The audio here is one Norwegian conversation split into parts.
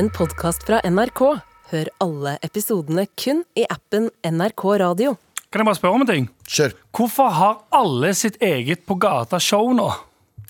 en podkast fra NRK. Hør alle episodene kun i appen NRK Radio. Kan jeg bare spørre om en ting? Kjør. Hvorfor har alle sitt eget på gata-show nå?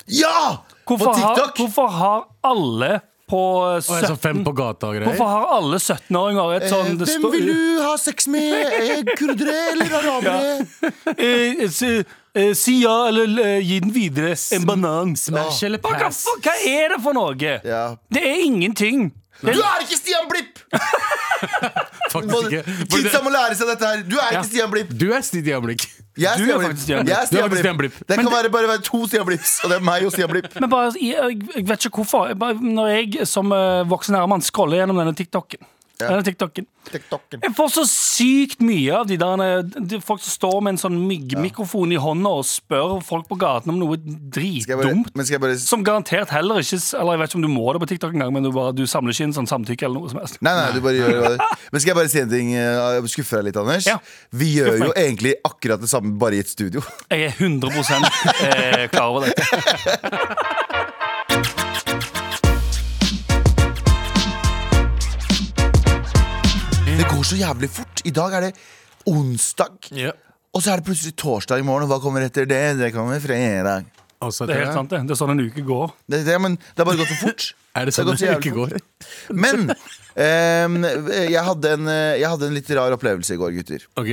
Ja! På Hvorfor har, hvorfor har alle på 17 sånn fem på gata og greier. Hvorfor har alle 17-åringer et sånn eh, Hvem vil du ha sex med? Eh, Kurdere eller arabere? Eh, si, eh, si ja, eller eh, gi den videre. En banan. Smash eller pass? hva, hva er det for noe? Ja. Det er ingenting. Du er ikke Stian Blipp! Faktisk ikke. Fordi Kidsa det- må lære seg dette her. Du er Ja. ikke Stian Blipp. Du er Stian Blikk. Jeg er Du er Stian Blipp. faktisk Stian Blipp. Jeg er Du er faktisk Stian Blipp. Blipp. Det kan være bare være to Stian Blipps, og det er meg og Stian Blipp. Men bare, jeg, jeg vet ikke hvorfor. Jeg bare, når jeg som uh, voksen herremann scroller gjennom denne TikToken, denne TikToken TikToken. Jeg får så sykt mye av de der eh, de Folk som står med en sånn myggmikrofon i hånda og spør folk på gaten om noe dritdumt. bare Som garantert heller ikke Eller jeg vet ikke om du må det på TikTok engang, men du, bare, du samler ikke inn sånn samtykke eller noe som helst. Nei, nei, du bare gjør det. Men skal jeg bare si en ting? Skuffe Jeg skuffer deg litt, Anders. Ja. Vi gjør jo egentlig akkurat det samme, bare i et studio. Jeg er 100 eh, klar over dette. Det går så jævlig fort. I dag er det onsdag, Ja. og så er det plutselig torsdag i morgen. Og hva kommer etter det? Det kommer fredag. Altså, Det er helt sant, det. Det er sånn en uke går. Det, det, men det har bare gått så fort. Er det Det har sånn gått så det jævlig ikke går? Men ehm, jeg, hadde en, eh, jeg hadde en litt rar opplevelse i går, gutter. Ok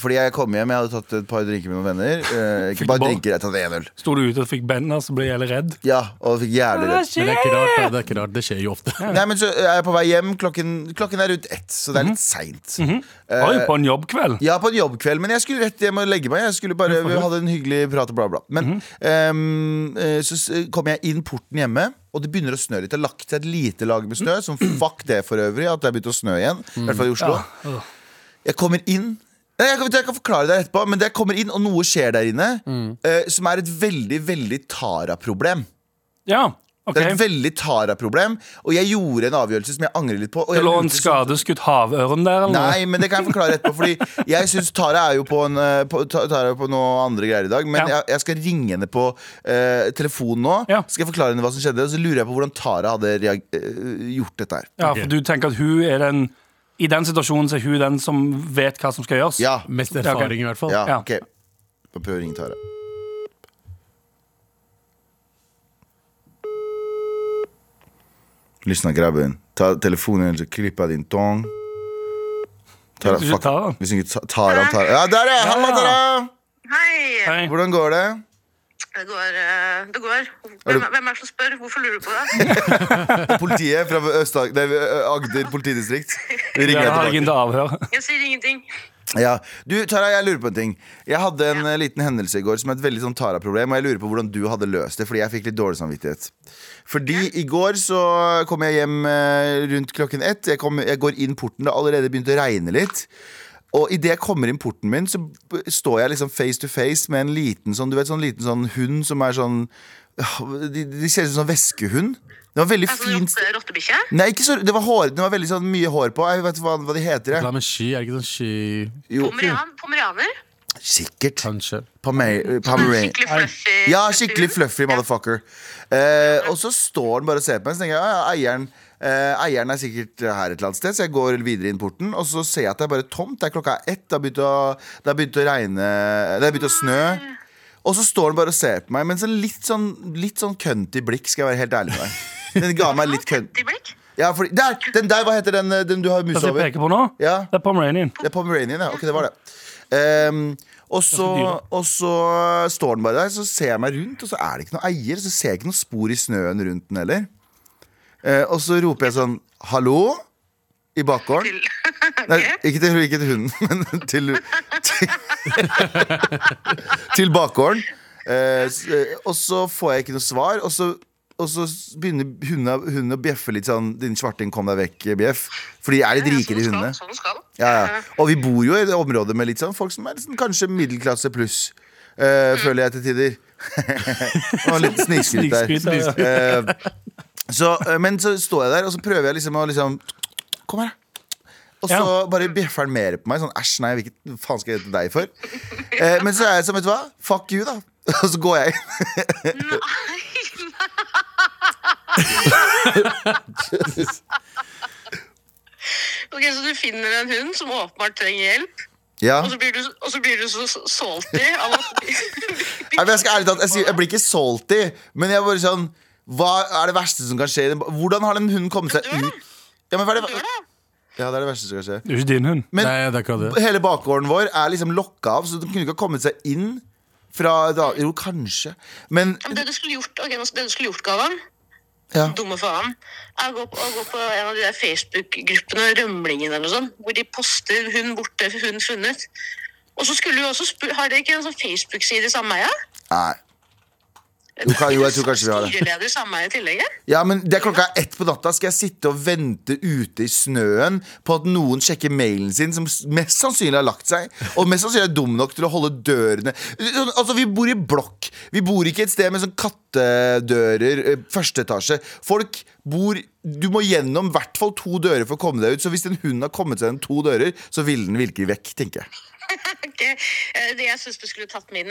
Fordi jeg kom hjem, jeg hadde tatt et par drinker med noen venner. Eh, ikke Fikk bare drinker, jeg tatt én øl. Sto du ute og fikk bender, så ble jeg jævlig redd. Ja, og fikk jævlig redd Men det er ikke rart. Det er ikke rart, det skjer jo ofte. Nei, men så er jeg på vei hjem. Klokken, klokken er rundt ett, så det er litt seint. Oi, på en jobbkveld. Ja, på en jobbkveld, men jeg skulle rett hjem og legge meg. Jeg skulle bare Vi hadde en hyggelig prat og bla, bla. Men ehm, eh, så s- kom jeg inn porten hjemme, og det begynner å snø litt. Det har lagt seg et lite lag med snø, som fuck det for øvrig, at det har begynt å snø igjen. I hvert fall i Oslo. Ja. Jeg kommer inn jeg, kan, jeg kan forklare det etterpå, men det kommer inn, og noe skjer der inne, eh, som er et veldig, veldig Tara-problem. Ja, ok. Det er et veldig Tara-problem, og jeg gjorde en avgjørelse som jeg angrer litt på. Og Det lå en skadeskutt havørn der, eller? Nei, men det kan jeg forklare etterpå. Fordi jeg synes Tara er jo på, en, eh, på, Tara er på noe andre greier i dag. Men Ja. jeg, jeg skal ringe henne på uh, telefonen nå. Ja. Skal jeg forklare henne hva som skjedde. Og så lurer jeg på hvordan Tara hadde reag eh, gjort dette her. Ja, for du tenker at hun er den I den situasjonen så er hun den som vet hva som skal gjøres? Ja, Mest erfaring, i hvert fall. ja, Ja. ok Bare prøv å ringe Tara. Lyssna grabben. Ta telefonen och klippa din tång. Tara, Heter ikke fuck. Tara? Hvis ikke Ta- Tara, Tara. Ja, der ja! Halla, Ja. Tara! Hei. Hei. Hvordan går det? Det går. eh, Det går. Hvem, hvem er det som spør? Hvorfor lurer du på det? Politiet fra Østag det nei, Agder politidistrikt. Vi ringer har deg tilbake. avhør. Jeg sier ingenting. Ja. Du, Tara, jeg lurer på en ting. Jeg hadde en ja. liten hendelse i går som er et veldig sånn Tara-problem, og jeg lurer på hvordan du hadde løst det, fordi jeg fikk litt dårlig samvittighet. Fordi i går så kom jeg hjem eh, rundt klokken ett. Jeg, kom, jeg går inn porten, det har allerede begynt å regne litt. Og idet jeg kommer inn porten min, så står jeg liksom face to face med en liten sånn Du vet sånn liten sånn hund som er sånn De, de ser ut som sånn veskehund. Det var veldig Altså, fint rotte, Rottebikkje? Nei, ikke så, det var hår, det var veldig sånn mye hår på. Jeg vet hva, hva de heter. Det. Jeg. med sky, er det ikke sånn sky Jo, Pomerian? Pomerianer? sikkert. Kanskje. Pomer- Pomeranian. Skikkelig fluffy. Ja, skikkelig fluffy motherfucker. Eh, og så står han bare og ser på meg, så tenker jeg ja, ja, eieren eh, Eieren er sikkert her et eller annet sted, så jeg går videre inn porten. Og så ser jeg at det er bare tomt. Det er klokka ett. Det har begynt å, det har begynt å regne Det har begynt å snø. Og så står han bare og ser på meg med en sånn litt sånn, litt sånn kønty blikk, skal jeg være helt ærlig med deg. Den ga meg litt kønt. Til blikk? Ja, fordi, der! Den der, hva heter den, eh, den du har mus Det jeg over? peker på nå, Ja. det er Pomeranian. Det er Pomeranian, ja. Ok, det var det. Um, og, så, og så står den bare der, så ser jeg meg rundt, og så er det ikke noe eier. Så ser jeg ikke noe spor i snøen rundt den heller. Eh, og så roper jeg sånn 'hallo' i bakgården. Nei, ikke til, ikke til hunden, men til Til, til bakgården. Eh, eh, og så får jeg ikke noe svar, og så, og så begynner hunden, hunden å bjeffe litt sånn 'din svarting, kom deg vekk', bjeff. For de er litt rikere, hundene. Sånn. Ja, ja. Og vi bor jo i et område med litt sånn folk som er liksom, kanskje middelklasse pluss. eh, føler jeg til tider. og litt snikskryt der. Snikskryt, ja. Så, eh, men så står jeg der, og så prøver jeg liksom å liksom Kom her, da. Og så Ja. bare bjeffer han mer på meg. Sånn æsj, nei, hvilken faen skal jeg hete deg for? Eh, men så er jeg sånn, vet du hva? Fuck you, da. Og så går jeg inn. Ok, Så du finner en hund som åpenbart trenger hjelp, Ja. og så blir du, og så, blir du så så salty av at Nei, men jeg skal ærlig talt, jeg, jeg blir ikke salty, men jeg er bare sånn Hva er det verste som kan skje? i den- Hvordan har den hunden kommet seg ut? Ja, men hva er det, ja, det er det verste som kan skje. Det er jo ikke din hund. Men Nei, det er akkurat det. hele bakgården vår er liksom lokka av, så de kunne ikke ha kommet seg inn fra da, Jo, kanskje. Men Men Det du skulle gjort, ok, nå- det du skulle gjort, Galvan, ja. dumme faen, Jeg går, på, jeg går på en av de der Facebook-gruppene, Rømlingen eller noe sånt, hvor de poster 'hund borte, hund funnet'. Og så skulle du også spurt, Har dere ikke en sånn Facebook-side i sameie? Nei. Jo, kan- jo, jeg tror kanskje vi har det. Styreleder i i tillegg? ja? Men det er klokka ett på natta. Skal jeg sitte og vente ute i snøen på at noen sjekker mailen sin, som mest sannsynlig har lagt seg, og mest sannsynlig er dum nok til å holde dørene Altså, vi bor i blokk. Vi bor ikke et sted med sånn kattedører, eh, første etasje. Folk bor Du må gjennom i hvert fall to dører for å komme deg ut. Så hvis en hund har kommet seg gjennom to dører, så vil den virkelig vekk, tenker jeg. Ok, eh, det Jeg syns du skulle tatt min.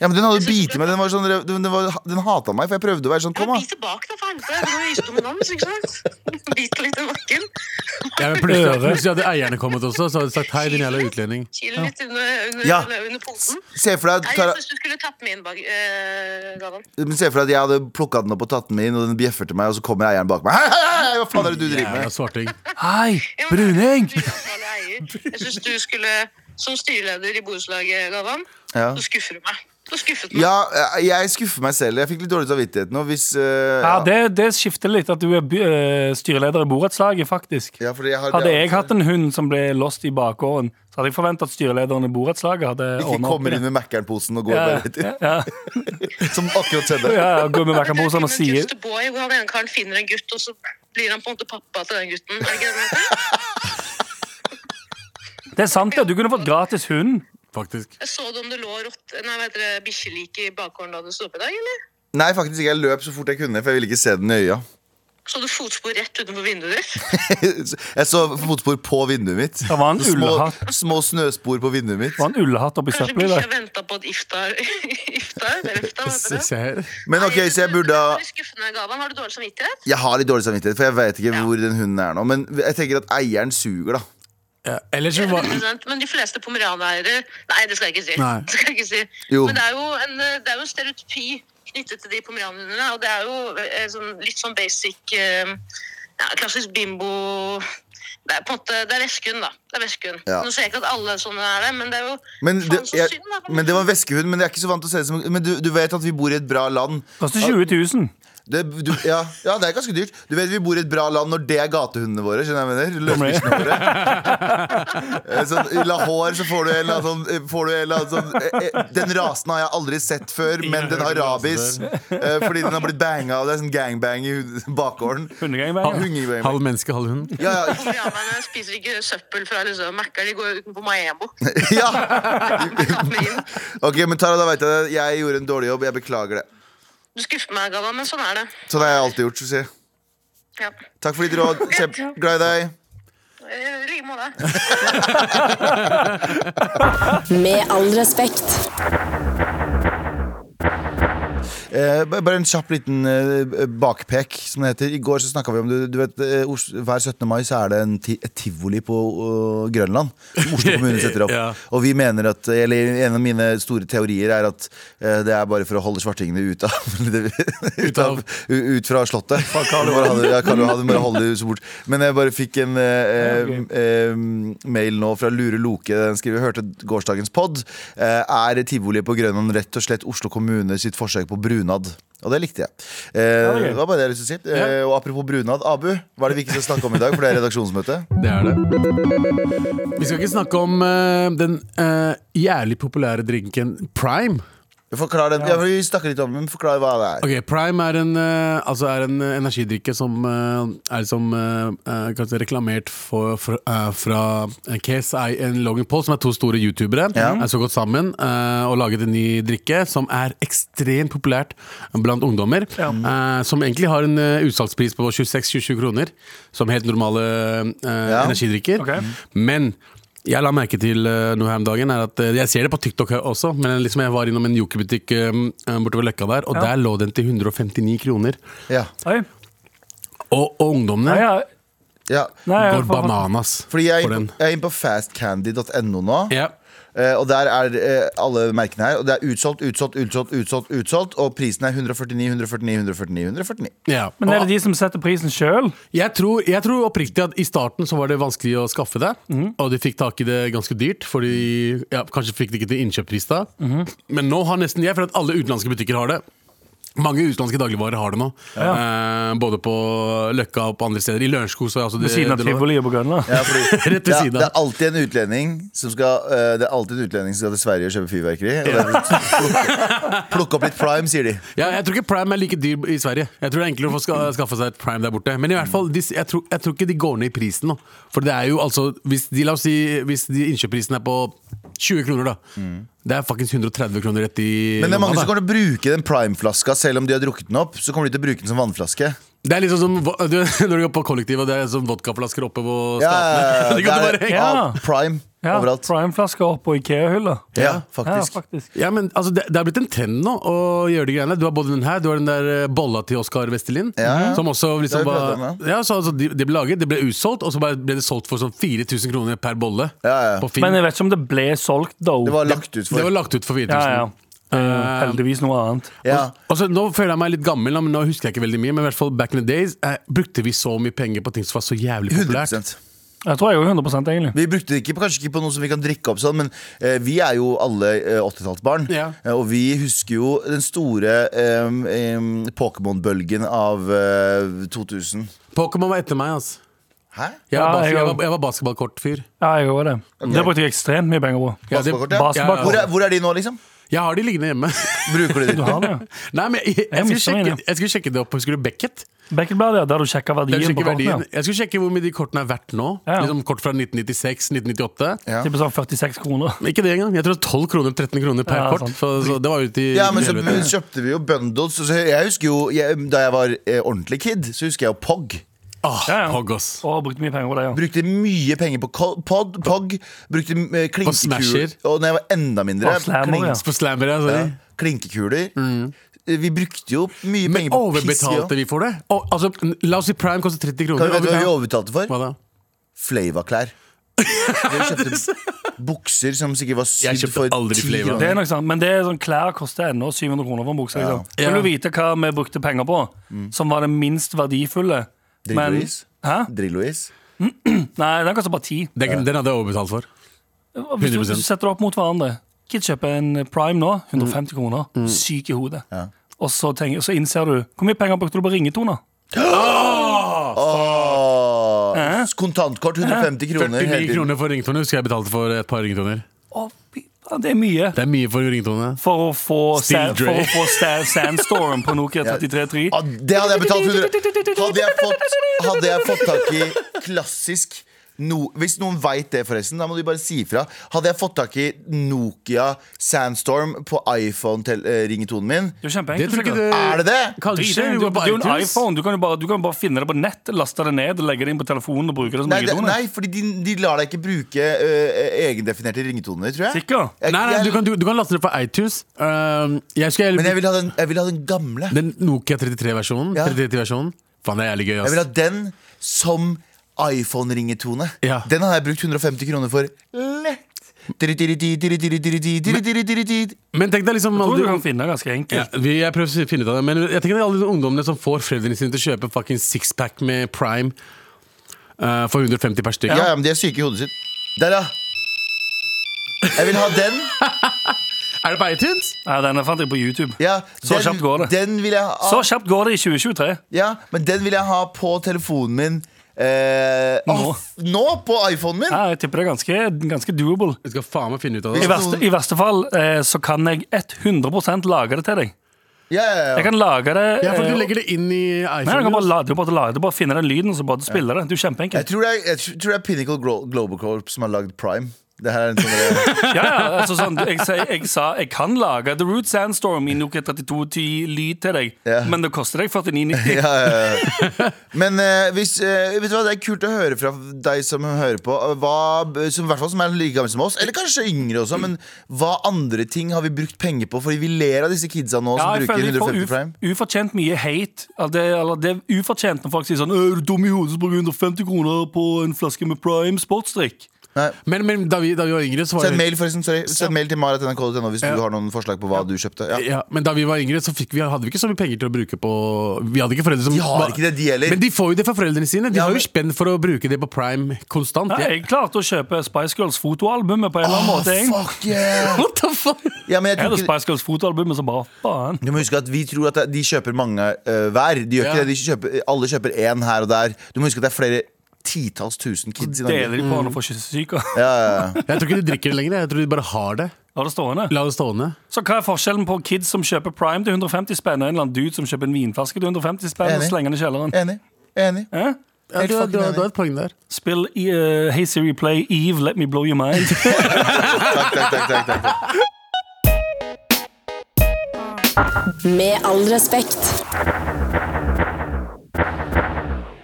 Ja, men Den hadde bitt meg. Den, var sånn, den, den, var, den hata meg, for jeg prøvde å være sånn Kom, da. Bit tilbake, da, for helvete. Du må vise dominans, ikke sant? Bit litt i bakken. Ja, men plutselig, hadde eierne kommet også, så hadde de sagt hei, din jævla utlending. Kil litt under, under, Ja. under. Se for deg Tara, jeg syns du skulle tatt min bak, uh, Galvan. Men Se for deg at jeg hadde plukka den opp og tatt den med inn, og den bjeffer til meg, og så kommer eieren bak meg. Hei, hei, hei, hva faen er det du driver Jævla Ja, svarting. Hei, bruning! Er. Jeg syns du skulle, som styreleder i borettslaget, Gavan, Ja. så skuffer du meg. Du skuffet meg. Ja, jeg skuffer meg selv. Jeg fikk litt dårlig samvittighet nå. Hvis uh, Ja, ja. det, det skifter litt at du er by- eh, styreleder i borettslaget, faktisk. Ja, fordi jeg har, Hadde jeg hatt en hund som ble lost i bakgården, så hadde jeg forventa at styrelederen i borettslaget hadde Ikke ordna opp kommer inn med Mækkern-posen og går Ja, bare rett inn. ja, Som akkurat skjedde. ja, går med Det er Mækkern-posene og sier Boy, hvor han ene karen finner en gutt, og så blir han på en måte pappa til den gutten. Er det ikke det? Det er sant, ja. Du kunne fått gratis hund. Faktisk. Jeg så du om det lå nei, hva heter det, bikkjelik i bakgården da du sto opp i dag, eller? Nei, faktisk ikke. Jeg løp så fort jeg kunne, for jeg ville ikke se den i øya. Så du fotspor rett utenfor vinduet ditt? Jeg så fotspor på vinduet mitt. Det var en Så små, ullhatt. små snøspor på vinduet mitt. Det var en ullehatt oppi Kanskje bikkja venta på et iftar? iftar? Det? Men ok, så jeg burde ha. Har du dårlig samvittighet? Jeg har litt dårlig samvittighet, for jeg vet ikke hvor den hunden er nå. Men jeg tenker at eieren suger, da. Ja, var 100%, Men de fleste pomeranieiere Nei, det skal jeg ikke si. Nei. Det skal jeg ikke si. Men det er jo en, det er jo en stereotypi knyttet til de pomeranierne, og det er jo eh, sånn, litt sånn basic eh, ja, Klassisk bimbo Det er på en måte, det er veskehund, da. Det er veskehund. Ja. Nå ser jeg ikke at alle sånne er det, men det er jo Men det, så jeg, synd, da. men det var veskehund, men jeg er ikke så vant til å se det som Men du, du vet at vi bor i et bra land. Koster 20 000. Det, du, ja, ja, det er ganske dyrt. Du vet vi bor i et bra land når det er gatehundene våre. Skjønner jeg mener? Våre. Eh, sånn, I Lahore så får du en eller annen sånn, eh, får du en eller annen sånn eh, eh, Den rasen har jeg aldri sett før, men den har rabies. eh, fordi den har blitt banga av. Det er sånn gangbang i bakgården. Hundegangbang. Halv menneske, halv hund. Ja, ja, jeg spiser ikke søppel fra liksom, Mækkern, de går utenpå Maembo. ja. Ok, men Tara, da vet jeg det. Jeg gjorde en dårlig jobb. Jeg beklager det. Du skuffer meg, Galvan, men sånn er det. Sånn har jeg alltid gjort. Så si. Ja. Takk for ditt råd. Kjempe glad i deg. Eh, I like måte. Med all respekt. Eh, bare en kjapp liten eh, bakpek, som det heter. I går så snakka vi om du, du vet, eh, Hver 17. mai så er det en ti et tivoli på uh, Grønland. Som Oslo kommune setter opp. Ja. Og vi mener at Eller en av mine store teorier er at eh, det er bare for å holde svartingene ut av Ut, av, ut fra Slottet. Karl Johan ja, Karl Johan, bare holde det så bort. Men jeg bare fikk en eh, eh, mail nå fra Lure Loke. Den skriver hørte gårsdagens pod. Er tivoli på Grønland rett og slett Oslo kommune sitt forsøk på brunad? Og det likte jeg. Eh, det det var bare det jeg lyst til å si. Eh, og apropos brunad, Abu, hva er det vi ikke skal snakke om i dag? For det er redaksjonsmøte. Det er det. Vi skal ikke snakke om uh, den uh, jævlig populære drinken Prime. Forklar den. Ja, vi snakker litt om den, men forklar hva det er. Ok, Prime er en, uh, altså er en eh, energidrikke som uh, er som, kanskje reklamert for, for, fra KSI og Logan Paul, som er to store youtubere. Ja. Er så gått sammen og laget en ny drikke som er ekstremt populært blant ungdommer. eh, som egentlig har en utsalgspris på 26-27 kroner, som helt normale Ja. energidrikker. Okay. Men Jeg la merke til eh, noe her om dagen er at eh, Jeg ser det på TikTok også, men liksom jeg var innom en jokerbutikk eh, bortover Løkka der, og Ja. der lå den til 159 kroner. Ja. Oi. Og, og ungdommene ja. ja. Går bananas Fordi jeg er for den. jeg er inne på fastcandy.no nå. Ja. Eh, og der er eh, alle merkene her. Og det er utsolgt, utsolgt, utsolgt, utsolgt, utsolgt og prisen er 149, 149, 149. 149 Ja. Men er det de som setter prisen sjøl? jeg, tror, jeg tror oppriktig at i starten så var det vanskelig å skaffe det, Mhm. og de fikk tak i det ganske dyrt, fordi ja, kanskje fikk de ikke til innkjøpspris da. Mhm. Men nå har nesten jeg, for at alle utenlandske butikker har det. Mange utenlandske dagligvarer har det nå. Eh, både på Løkka og på andre steder. I Lørenskog så er altså Ved det, siden av tivoli og på Grønland? Ja, Rett ved det, er- siden av. det er alltid en utlending som skal eh, Det er alltid en utlending som skal til Sverige og kjøpe fyrverkeri. Ja. Plukke, plukke opp litt prime, sier de. Ja, jeg tror ikke Prime er like dyr i Sverige. Jeg tror det er enklere å få ska skaffe seg et Prime der borte. Men i hvert fall, de, jeg, tror, jeg tror ikke de går ned i prisen nå. For det er jo altså Hvis de, la oss si, hvis de innkjøpsprisen er på 20 kroner, da. Det er faktisk 130 kroner rett i Men det er mange som kommer til å bruke den prime-flaska selv om de har drukket den opp. Så kommer de til å bruke den som vannflaske. Det er liksom som du, Når du går på kollektiv, og det er sånn vodkaflasker oppe på Ja, statene. det Det kan er Ja. prime Ja, overalt. Prime-flasker oppå Ikea-hylla. Ja, Ja, faktisk. faktisk. Ja, men altså, det, det er blitt en trend nå å gjøre de greiene. Du har både den her, du har den der eh, bolla til Oskar Vestelin. Ja. Som også liksom var ja, så, altså, de, de ble laget, det ble utsolgt, og så bare ble det solgt for sånn 4000 kroner per bolle. Ja, ja. På Finn. Men jeg vet ikke om det ble solgt, da. Det var lagt ut det var for. lagt ut for 4000. ja, ja. Eh, heldigvis noe annet. Ja. Altså, nå føler jeg meg litt gammel, men nå husker jeg ikke veldig mye. Men i hvert fall back in the days eh, brukte vi så mye penger på ting som var så jævlig populært. 100 Jeg tror jeg jo 100% egentlig. Vi brukte det ikke, kanskje ikke på noe som vi kan drikke opp sånn, men eh, vi er jo alle eh, 80-tallsbarn. Ja. Eh, og vi husker jo den store eh, eh, Pokémon-bølgen av eh, 2000. Pokémon var etter meg, altså. Hæ? Jeg var, bas jeg jeg var- var, jeg var basketballkortfyr. Ja, jeg gjorde det. Det brukte jeg ekstremt mye penger på. Ja, det- Basketballkort, ja. Hvor, er, hvor er de nå, liksom? Jeg har de liggende hjemme. Bruker de Du de? har det. Nei, men jeg, jeg, Jeg skulle sjekke, jeg skulle sjekke det opp. Husker du Beckett? Becketbladet, ja, der du sjekka verdien på verdien. kortene. jeg skulle sjekke hvor mye de kortene er verdt nå. Ja. Liksom Kort fra 1996, 1998. Ja. Tipper sånn 46 kroner. Ikke det engang. Jeg tror det er 12 kroner, 13 kroner per Ja, kort. Så, så det var ute i Ja, men så kjøpte vi jo bundles. Så jeg husker jo, jeg, Da jeg var eh, ordentlig kid, så husker jeg jo Pog. Åh, Ja, ja. Pog, ass. Og brukte mye penger på det, ja. Brukte mye penger på ko- pod, Pog. Brukte eh, klinkekuler. Smasher. Og når jeg var enda mindre, Og Slammer, ja. På Slammer, ja. Sorry. ja, klinkekuler. Eh, Vi brukte jo mye Men penger på piss. vi overbetalte også. vi for det? Og, altså, la oss si Prime koster 30 Kan kroner. du vet du hva vi overbetalte for? da? Flava-klær. Vi kjøpte bukser som sikkert var Jeg sydd kjøpte for aldri ti Flava. Det er nok sant, Men det er sånn, klær koster ennå 700 kroner for en bukse. Liksom. Ja. Vil du vite hva vi brukte penger på, som var det minst verdifulle? Drillo-is. hæ? Drillo-is. Nei, den koster bare ti. Den, den hadde jeg overbetalt for. Hvis du 100%. setter det opp mot hverandre Kid kjøper en Prime nå, 150 kroner. Mm. Syk i hodet. Ja. Og så, tenker, så innser du Hvor mye penger brukte du på ringetoner? Åh, Hæ? kontantkort 150 kroner. 49 hele tiden. kroner for ringetoner husker jeg betalte for et par ringetoner. Å, fy det er mye. Det er mye for ringtone. For å få, sand, for å få sand, Sandstorm på Nokia 3310. Ja, det hadde jeg betalt 100 Hadde jeg fått, hadde jeg fått tak i klassisk no, Hvis noen veit det, forresten, da må de bare si ifra. Hadde jeg fått tak i Nokia Sandstorm på iPhone-ringetonen min Det er Det kjempeenkelt. det Er det det? Kanskje. det. Du Du, det er jo en iPhone. Du kan, jo bare, du kan bare finne det på nett, laste det ned, legge det inn på telefonen og bruke det som Nei, ringetone. nei fordi de, de lar deg ikke bruke uh, egendefinerte ringetoner, tror jeg. Sikker? Jeg, Nei, nei, jeg, du kan, du, du kan laste det på iTunes. Uh, jeg skal, men jeg vil, ha den, jeg vil ha den gamle. Den Nokia 33-versjonen. Ja. 33-versjonen Faen, det er jævlig gøy. Jeg vil ha den som iPhone-ringetone. Ja. Den har jeg brukt 150 kroner for lett. Men tenk deg liksom Jeg tror du kan finne det ganske ja, enkelt. vi, Jeg prøver å finne ut av det Men jeg tenker alle de ungdommene som får foreldrene sine til å kjøpe fucking sixpack med Prime uh, for 150 per stykk. Ja, ja, men de er syke i hodet sitt. Der, ja. Jeg vil ha den. Er det på iTunes? Nei, den fant jeg på YouTube. Ja, Så den, kjapt går det. Den vil jeg ha. Så kjapt går det i 2023. Ja, men den vil jeg ha på telefonen min. Eh, Nå. åh, nå på iPhonen min? Ja, jeg tipper det er ganske, ganske doable. Jeg skal faen meg finne ut av I verste, I verste fall eh, så kan jeg 100 lage det til deg. Ja, ja, Jeg kan lage det Ja, for eh, du legger det inn i Nei, du iPhone. kan bare la, det er bare lade, bare finne den lyden og så bare spille det. Du er jo Jeg tror det er, jeg tror det er Pinnacle Glo- Global Corp som har lagd Prime. Det her er en sånn Ja, ja, altså sånn, jeg, jeg, jeg sa jeg kan lage The Root Sandstorm i Nokia 3210-lyd til deg, Ja. men det koster deg 49,90. ja, ja, ja. Men eh, hvis, eh, vet du hva, det er kult å høre fra deg som hører på, hva, som, i hvert fall som er like gammel som oss, eller kanskje yngre også, men hva andre ting har vi brukt penger på? Fordi vi ler av disse kidsa nå som bruker føler jeg får 150 uf, prime. ufortjent mye hate. Eller det, eller det er ufortjent når folk sier sånn «Øh, Er du dum i hodet som bruker 150 kroner på en flaske med Prime sportsdrikk? Men, men da, vi, da vi var yngre, så var Send mail, forresten. Sorry. Send mail til marat.nrk.no hvis Ja. du har noen forslag på hva du kjøpte. Ja. ja, men da vi var yngre, så fikk vi, hadde vi ikke så mye penger til å bruke på Vi hadde ikke foreldre som De har ikke det, de heller. Men de får jo det fra foreldrene sine. De Ja, har jo spenn for å bruke det på Prime konstant. Jeg- jeg klarte å kjøpe Spice Girls fotoalbumet på en eller annen måte. Jeg, Fuck yeah! What the fuck? Ja, men jeg tror ikke Spice Girls fotoalbumet som bare faen. Du må huske at Vi tror at de kjøper mange uh, hver. De gjør Ja. ikke det, de kjøper, Alle kjøper én her og der. Du må huske at det er flere titalls tusen kids i Deler de på når de får kyssesyke. Ja, ja, ja. Jeg tror ikke de drikker det lenger. Jeg tror de bare har det. La det stående. La det stående. Så hva er forskjellen på kids som kjøper Prime til 150 spenn, og en eller annen dude som kjøper en vinflaske til 150 spenn og Enig. slenger den i kjelleren? Enig. Enig. Eh? Ja, du, du, du har et poeng der. Spill uh, Hey Siri, play Eve, let me blow your mind. Takk, takk, takk, takk, takk. Med all respekt.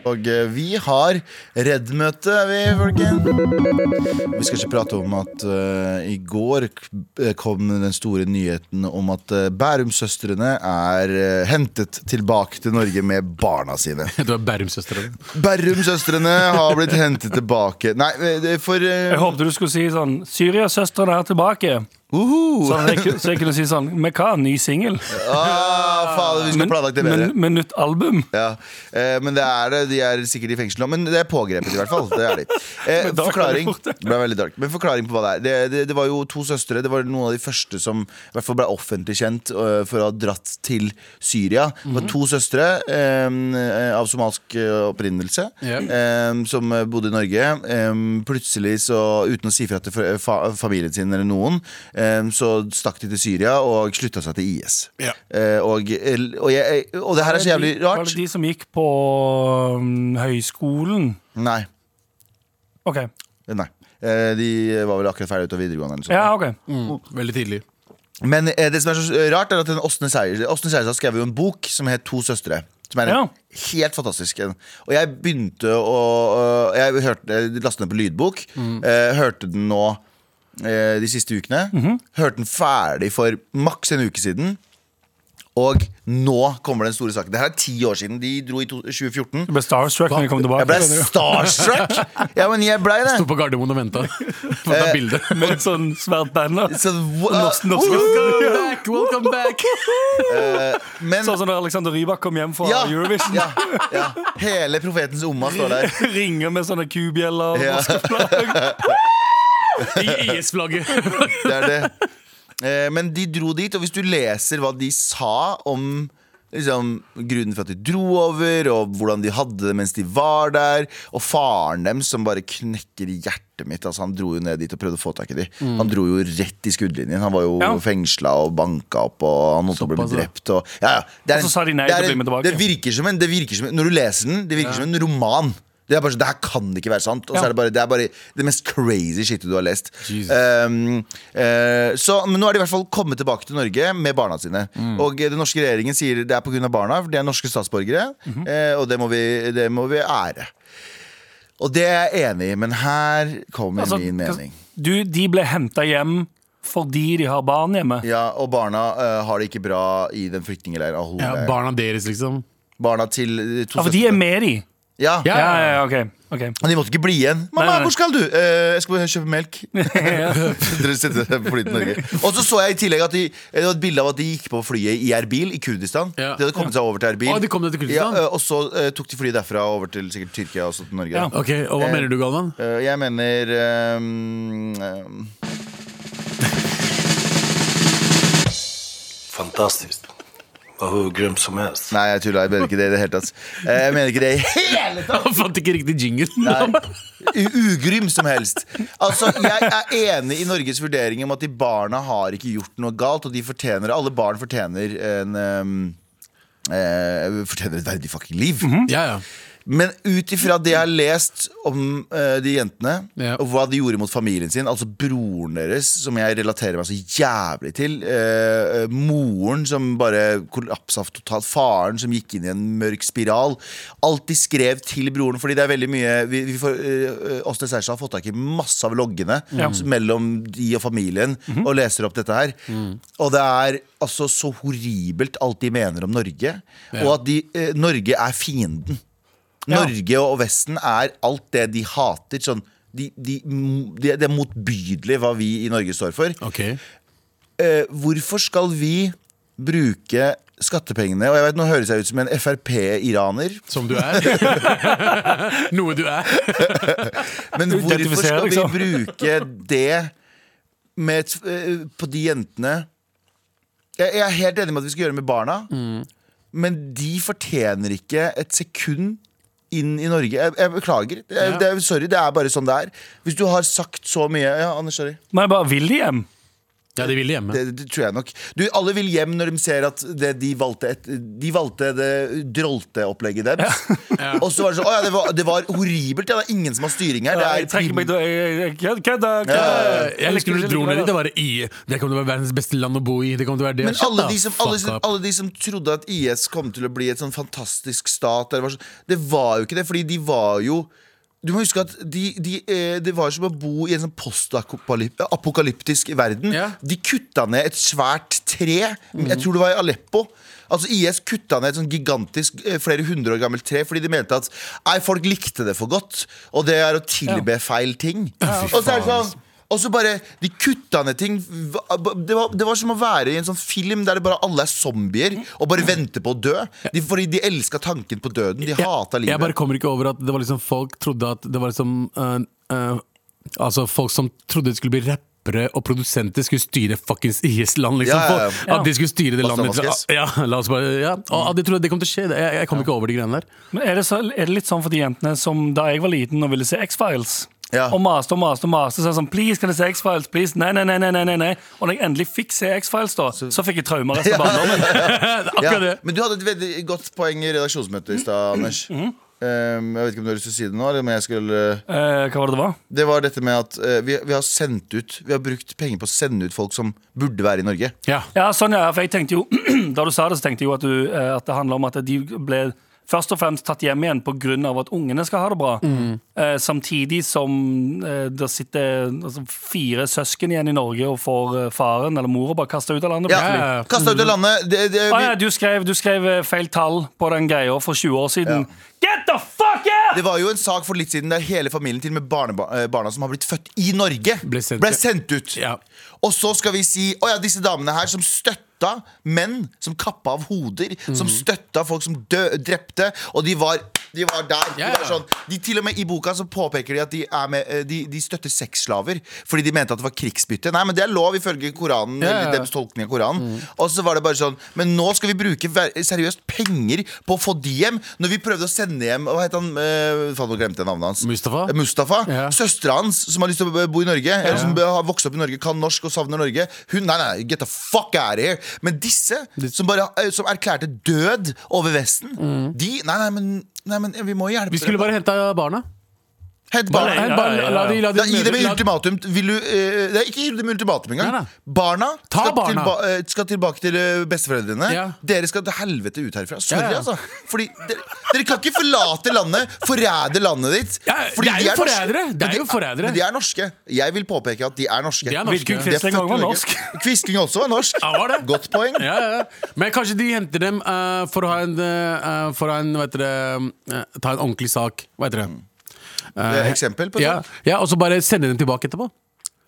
Og eh, vi har Redd-møte, vi, folkens. Vi skal ikke prate om at uh, i går kom den store nyheten om at uh, Bærumsøstrene er uh, hentet tilbake til Norge med barna sine. Du er Bærumsøstrene? Bærumsøstrene har blitt hentet tilbake. Nei, eh, det for eh, Jeg håpet du skulle si sånn Syria-søstrene er tilbake. Uhu. Så, jeg, så jeg kunne si sånn Med hva? Ny singel? ah, faen, vi skulle planlagt det bedre. med, med nytt album? Ja, eh, men det er det. De er sikkert i fengsel nå. Men det er pågrepet, i hvert fall. Det er de. Eh, forklaring. Men forklaring på hva det er. Det, det, det var jo to søstre. Det var noen av de første som i hvert fall ble offentlig kjent uh, for å ha dratt til Syria. Det Mhm. var to søstre eh, av somalsk eh, opprinnelse yeah. som bodde i Norge. Eh, plutselig, så uten å si fra til fa fa familien sin eller noen, eh, så stakk de til Syria og slutta seg til IS. Ja. Eh, og, og, jeg, og det her er så jævlig rart. Var det de som gikk på um, høyskolen? Nei. OK. Nei. Eh, De var vel akkurat ferdig ut av videregående. Eller. Ja, ok Veldig tidlig. Men eh, det som er så rart, er at den Åsne Seierstad skrev jo en bok som het To søstre. Som er Ja. helt fantastisk. Og jeg begynte å Jeg hørte, jeg lastet den på lydbok. Mm. hørte den nå eh, de siste ukene. Hørte den ferdig for maks en uke siden. Og nå kommer den store saken. Det her er ti år siden. De dro i 2014. Du ble starstruck når de kom tilbake. Jeg ble starstruck! Ja, men jeg blei det. Sto på Gardermoen og venta. Bilde. Med et sånn svært band. Så, Welcome back! Welcome back! men Sånn som da Alexander Rybak kom hjem fra ja, Eurovision. ja, ja. Hele profetens omma står der. Ringer med sånne kubjeller. Ja. I IS-flagget. Det er det. Eh, Men de dro dit, og hvis du leser hva de sa om liksom, grunnen for at de dro over, og hvordan de hadde det mens de var der, og faren dem som bare knekker hjertet mitt. Altså, han dro jo ned dit og prøvde å få tak i dem. Han dro jo rett i skuddlinjen. Han var jo Ja. fengsla og banka opp, og han holdt på å bli drept. Og, ja, ja. Det er det er til å bli en- Det virker som en, det virker som en Når du leser den, det virker som en roman. Det er bare sånn, det her kan ikke være sant. Og så Ja. er det bare det er bare det mest crazy shitet du har lest. Um, uh, så, men nå er de i hvert fall kommet tilbake til Norge med barna sine. Mm. Og den norske regjeringen sier det er pga. barna, for de er norske statsborgere. Mm -hmm. uh, og det må, vi, det må vi ære. Og det er jeg enig i, men her kommer Altså, min mening. Du, de ble henta hjem fordi de har barn hjemme. Ja, Og barna uh, har det ikke bra i den flyktningleiren. Ja, barna deres, liksom. barna til to Ja, for de er med, de. Ja. Ja. Ja, ja, ok, ok. Og de måtte ikke bli igjen. 'Mamma, Nei, nei. hvor skal du?' «Eh, 'Jeg skal bare kjøpe melk'. Dere setter dere på fly til Norge. Og så så jeg i tillegg at de, det var et bilde av at de gikk på flyet i Erbil i Kurdistan. Ja. De hadde kommet seg over til Erbil. Å, de kom ned til Kurdistan? Ja, eh, og så eh, tok de flyet derfra over til sikkert Tyrkia og så til Norge. Ja. Ok, Og hva mener du, Galvan? Eh, jeg mener ehm, ehm, Fantastiskt. Var grym som helst. Nei, jeg tulla. Jeg mener ikke det i det hele tatt. Eh, Jeg mener ikke det i hele tatt. Han fant ikke riktig jingle. Ugrym som helst. Altså, Jeg er enig i Norges vurdering om at de barna har ikke gjort noe galt, og de fortjener Alle barn fortjener en um, uh, Fortjener et verdig fucking liv. Ja, ja. Men ut ifra det jeg har lest om eh, de jentene, Ja. og hva de gjorde mot familien sin, altså broren deres, som jeg relaterer meg så jævlig til, eh, eh, moren som bare kollapsa totalt, faren som gikk inn i en mørk spiral, alt de skrev til broren, fordi det er veldig mye vi, vi får, eh, oss Sersa har fått tak i masse av loggene s- mellom de og familien, og leser opp dette her. Og det er altså så horribelt alt de mener om Norge, og at de, eh, Norge er fienden. Norge og Vesten er alt det de hater. Sånn, de, de, det, det er motbydelig hva vi i Norge står for. Okay. Eh, hvorfor skal vi bruke skattepengene Og jeg vet, Nå høres jeg ut som en Frp-iraner, Som du er. Noe du er. men hvorfor skal vi liksom. bruke det med eh, på de jentene jeg, jeg er helt enig med at vi skal gjøre det med barna, men de fortjener ikke et sekund inn i Norge. Jeg, jeg beklager. Det er, Ja. det sorry, det er bare sånn det er. Hvis du har sagt så mye Ja, Anders, sorry. Men jeg bare vil de hjem. Ja, de vil hjemme. Det, det tror jeg nok. Du, alle vil hjem når de ser at det, de, valgte et, de valgte det drolte-opplegget Ja. Og så var det sånn Å ja, det var, det var horribelt. Ja, det er ingen som har styring her. Det Jeg er meg til Kødda! Ja, Jeg husker når du dro ned dit. Det var i Det kommer til å være verdens beste land å bo i. Det kommer til å være det. men alle de, som, alle, som, alle de som trodde at IS kom til å bli et sånn fantastisk stat det, var sånn, det var jo ikke det, fordi de var jo du må huske at de, de, eh, Det var som å bo i en sånn postapokalyptisk verden. Ja. De kutta ned et svært tre. Jeg tror det var i Aleppo. Altså IS kutta ned et sånn gigantisk eh, flere hundre år gammelt tre fordi de mente at Nei, folk likte det for godt, og det er å tilbe feil ting. Og så er det sånn og så bare, De kutta ned ting. Det var, det var som å være i en sånn film der det bare alle er zombier og bare venter på å dø. De, fordi de elska tanken på døden. De hata livet. Jeg bare kommer ikke over at det var liksom folk trodde at det var liksom uh, uh, Altså folk som trodde det skulle bli rappere og produsenter skulle styre fuckings IS-land. Liksom. Ja, ja, ja. At de skulle styre det landet. Ja, la oss bare, ja. Og at de trodde det kom til å skje. Jeg, jeg kom ikke over de greiene der. Men er det, så, er det litt sånn for de jentene som da jeg var liten og ville se X-Files? Ja. Og maste og maste og maste. Så sånn, please, kan jeg se X-Files? Please, nei, nei, nei, nei, nei, nei. Og når jeg endelig fikk se X-Files, da, så fikk jeg traumer resten av barndommen. Akkurat det. Men du hadde et veldig godt poeng i redaksjonsmøtet i stad, Anders. Um, jeg vet ikke om du har lyst til å si det nå, eller om jeg skulle Eh, hva var det det var? Det var dette med at uh, vi, vi har sendt ut Vi har brukt penger på å sende ut folk som burde være i Norge. Ja. Ja, sånn ja, for jeg tenkte jo Da du sa det, så tenkte jeg jo at, du, eh, at det handler om at de ble først og fremst tatt hjem igjen pga. at ungene skal ha det bra. Eh, samtidig som eh, det sitter altså, fire søsken igjen i Norge og får eh, faren eller mora bare kasta ut av landet. Ja, ja, ja. Ut av landet. Det, det, Ah, ja, du, skrev, du skrev eh, feil tall på den greia for 20 år siden. Get the fuck out! det var jo en sak for litt siden der hele familien til og med eh, barna som har blitt født i Norge, Ble sendt- ut. Ja. Og så skal vi si Å ja, disse damene her som støtta menn som kappa av hoder, som støtta folk som dø, drepte, og de var, de var der. Yeah. De var sånn, de, til og med I boka så påpeker de at de, med, eh, de, de støtter sexslaver fordi de mente at det var krigsbytte. Nei, men det er lov ifølge Koranen. Ja. Eller deres tolkning av Koranen Og så var det bare sånn Men nå skal vi bruke seriøst penger på å få de hjem. Når vi prøvde å sende hjem Hva het han? Uh, faen, nå glemte jeg navnet hans. Mustafa? Eh, Mustafa. Yeah. Søstera hans, som har lyst til å bo i Norge, eller som har vokst opp i Norge, kan norsk og savner Norge. Hun, nei, nei, get the fuck out of here. Men disse, som bare eh, Som erklærte død over Vesten, de Nei, nei, men, nei, men vi må hjelpe Vi skulle bare henta barna. Bare-. La de, la de, gi dem et ultimatum. Vil du, eh, det er ikke gi dem ultimatum engang. Nei, nei. Barna, Ta skal, barna. Tilba eh, skal tilbake til eh, besteforeldrene. Ja. Dere skal til helvete ut herfra. Sorry, Ja, ja. altså. Fordi dere, dere kan ikke forlate landet, forræde landet ditt. Ja, fordi det er jo forrædere. Men de- Men de er norske. Jeg vil påpeke at de er norske. De er norske. Quisling også var norsk. Quisling også var norsk. Ja, var det? Godt poeng. Ja, ja, ja. Men kanskje de henter dem uh, for å ha en, uh, for å ha en vet dere, det, eh, Ta en ordentlig sak. Hva heter det? Det er eksempel på det. Ja, ja, Og så bare sende dem tilbake etterpå.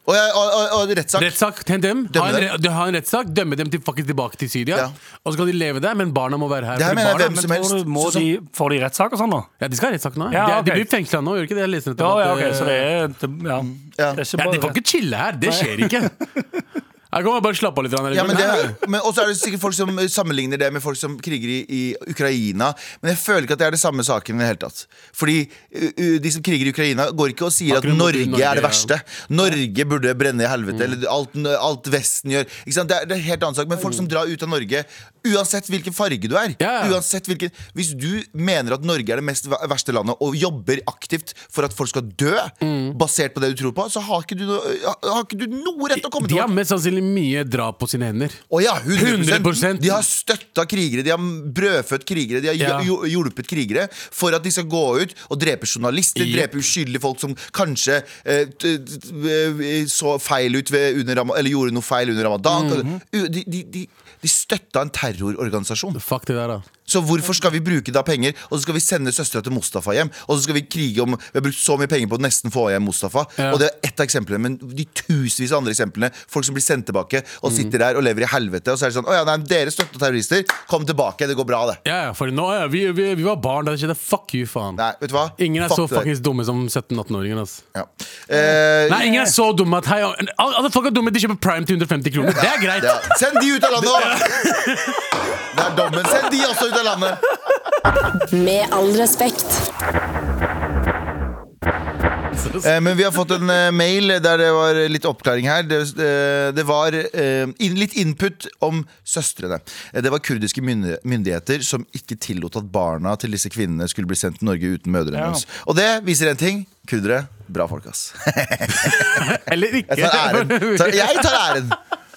Og, og, og, og rettssak. Rettssak, hent dem. Ha en, re- du en rettssak, dømme dem til, faktisk tilbake til Syria. Ja. Og så kan de leve der, men barna må være her. Det her fordi mener jeg barna, hvem som helst. må Så- de, får de rettssak og sånn da? ja, de skal ha rettssak nå. Ja, de, ok. de blir fengsla nå, gjør de ikke det? Jeg leser nettopp ja, at, ok, så det eh, er det, ja. Ja. Det er ikke ja, De bare kan ikke chille her. Det skjer ikke. Jeg kan bare slappe av litt. Ja, men det, men også er det sikkert folk som sammenligner det med folk som kriger i, i Ukraina. Men jeg føler ikke at det er det samme saken i det hele tatt. Fordi uh, uh, de som kriger i Ukraina, går ikke og sier at Akkurat at Norge, Norge, er det verste. Norge burde brenne i helvete. Eller alt, alt Vesten gjør. Det, er, det er en helt annen sak. Men folk som drar ut av Norge, uansett hvilken farge du er ja. Uansett hvilken Hvis du mener at Norge er det mest verste landet, og jobber aktivt for at folk skal dø, Mm. basert på det du tror på, så har ikke du, har ikke du noe rett til å komme De har mest sannsynlig mye drap på sine hender. Å ja, 100%. 100%. De har støtta krigere, de har brødfødt krigere, de har Ja. hjulpet krigere for at de skal gå ut og drepe journalister, Yep. drepe uskyldige folk som kanskje eh, t- t- eh, så feil ut ved, under, Rama- eller gjorde noe feil under ramadan. Mhm. De, de, de, de støtta en terrororganisasjon. Fuck det der, da. Så hvorfor skal vi bruke da penger, og så skal vi sende søstera til Mustafa hjem? Og så skal vi krige om Vi har brukt så mye penger på å nesten få hjem Mustafa. Ja. Og det er ett av eksemplene, men de tusenvis av andre eksemplene. Folk som blir sendt tilbake og sitter der og lever i helvete. Og så er det sånn Å ja, nei, dere støtter terrorister. Kom tilbake, det går bra, det. Ja, ja, for nå, ja, vi, vi, vi var barn da det skjedde. Fuck you, faen. Nei, vet du hva? Ingen er Fuck så fuckings dumme som 17-18-åringer. Altså. ja. eh, Nei, ingen er så dumme at hei, alle folk er dumme, de kjøper Prime til 150 kroner. Det er greit. ja. Send de ut av landet! Det er dommen. Send de også ut av landet. Med all respekt. Eh, men vi har fått en eh, mail der det var litt oppklaring her. Det, eh, det var eh, litt input om søstrene. Det var kurdiske myndigheter som ikke tillot at barna til disse kvinnene skulle bli sendt til Norge uten mødrene Ja. deres. Og det viser en ting. Kurdere, bra folk, ass. Eller ikke. Jeg tar æren. Jeg tar æren.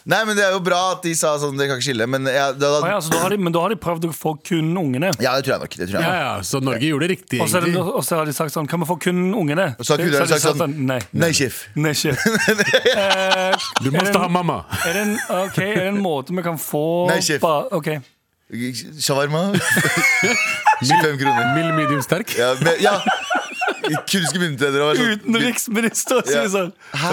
Nei, men Det er jo bra at de sa sånn, dere kan ikke skille. Men, ja, da, Å ja, så da har de, men da har de prøvd å få kun ungene. ja, det tror jeg nok. Det tror jeg Ja, ja, så Norge gjorde det riktig, Og så, er det, og så har de sagt sånn Kan vi få kun ungene? Og så har kurderne de sagt sånn Nei. Nei, sjef. Nei, sjef. Eh, Du er måtte ha mamma. Er det, en, okay, er det en måte vi kan få Nei, sjef. ba- ok. Shawarma. 25 kroner. Mild medium sterk. Ja, men, ja. Kurdiske myndigheter sånn Utenriksminister sier Ja. sånn Hæ?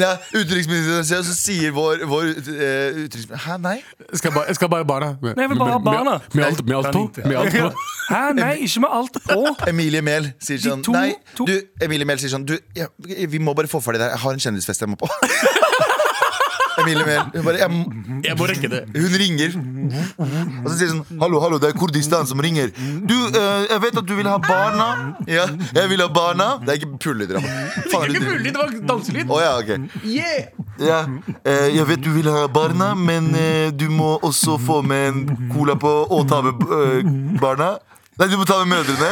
Ja, utenriksminister sier, og så sier vår, vår uh, utenriksminister Hæ, nei? Skal bare, jeg skal bare barna. Med, Nei, jeg vil bare ha barna. Med, med alt, med alt på. Med alt på. Hæ, nei, ikke med alt på. Emilie Mehl sier sånn to- Nei, du, Emilie Mehl sier sånn Du, ja, vi må bare få ferdig det her. Jeg har en kjendisfest jeg må på. Emilie Mehl hun, bare, jeg, Jeg må rekke det. hun ringer. Og så sier hun sånn Hallo, hallo, det er Kurdistan som ringer. Du, eh, jeg vet at du vil ha barna. Ja, jeg vil ha barna. Det er ikke pullelyder. Er Ikke det mulig, det var danselyd. Å ja, ok. Ja, eh, jeg vet du vil ha barna, men eh, du må også få med en cola på og ta med eh, barna. Nei, du må ta med mødrene.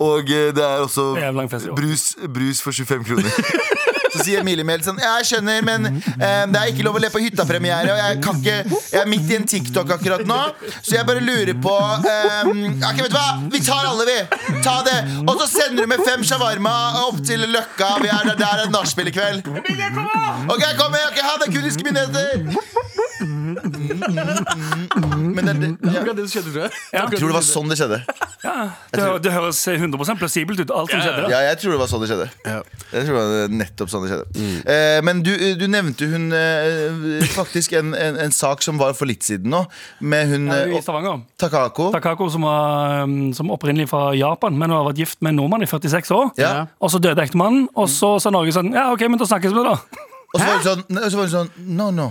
Og eh, det er også Jævla lang fest i år. brus, brus for 25 kroner. Så sier Emilie Mehl sånn jeg skjønner, men eh, det er ikke lov å le på hyttapremiere. Og jeg kan ikke Jeg er midt i en TikTok akkurat nå, så jeg bare lurer på eh, Ok, vet du hva? Vi tar alle, vi. Ta det. Og så sender du med fem shawarma opp til Løkka. Vi er der, der er nachspiel i kveld. Ok, kom med! Ok, ha det, kurdiske myndigheter. Men det, det, ja. Det som skjedde, tror jeg. Jeg tror det var sånn det skjedde. Ja, det, det høres 100% plausibelt ut, alt som skjedde. Ja, jeg tror det var sånn det skjedde. Ja. Jeg tror det var nettopp sånn det skjedde. Eh, men du, du nevnte hun eh, faktisk en, en, en sak som var for litt siden nå, med hun Ja, eh, I Stavanger. Takako. Takako som var som opprinnelig fra Japan, men hun har vært gift med en nordmann i 46 år. Ja. Og så døde ektemannen, og så sa Norge sånn Ja, OK, men da snakkes vi, da. Og så var hun sånn, så var hun sånn No, no.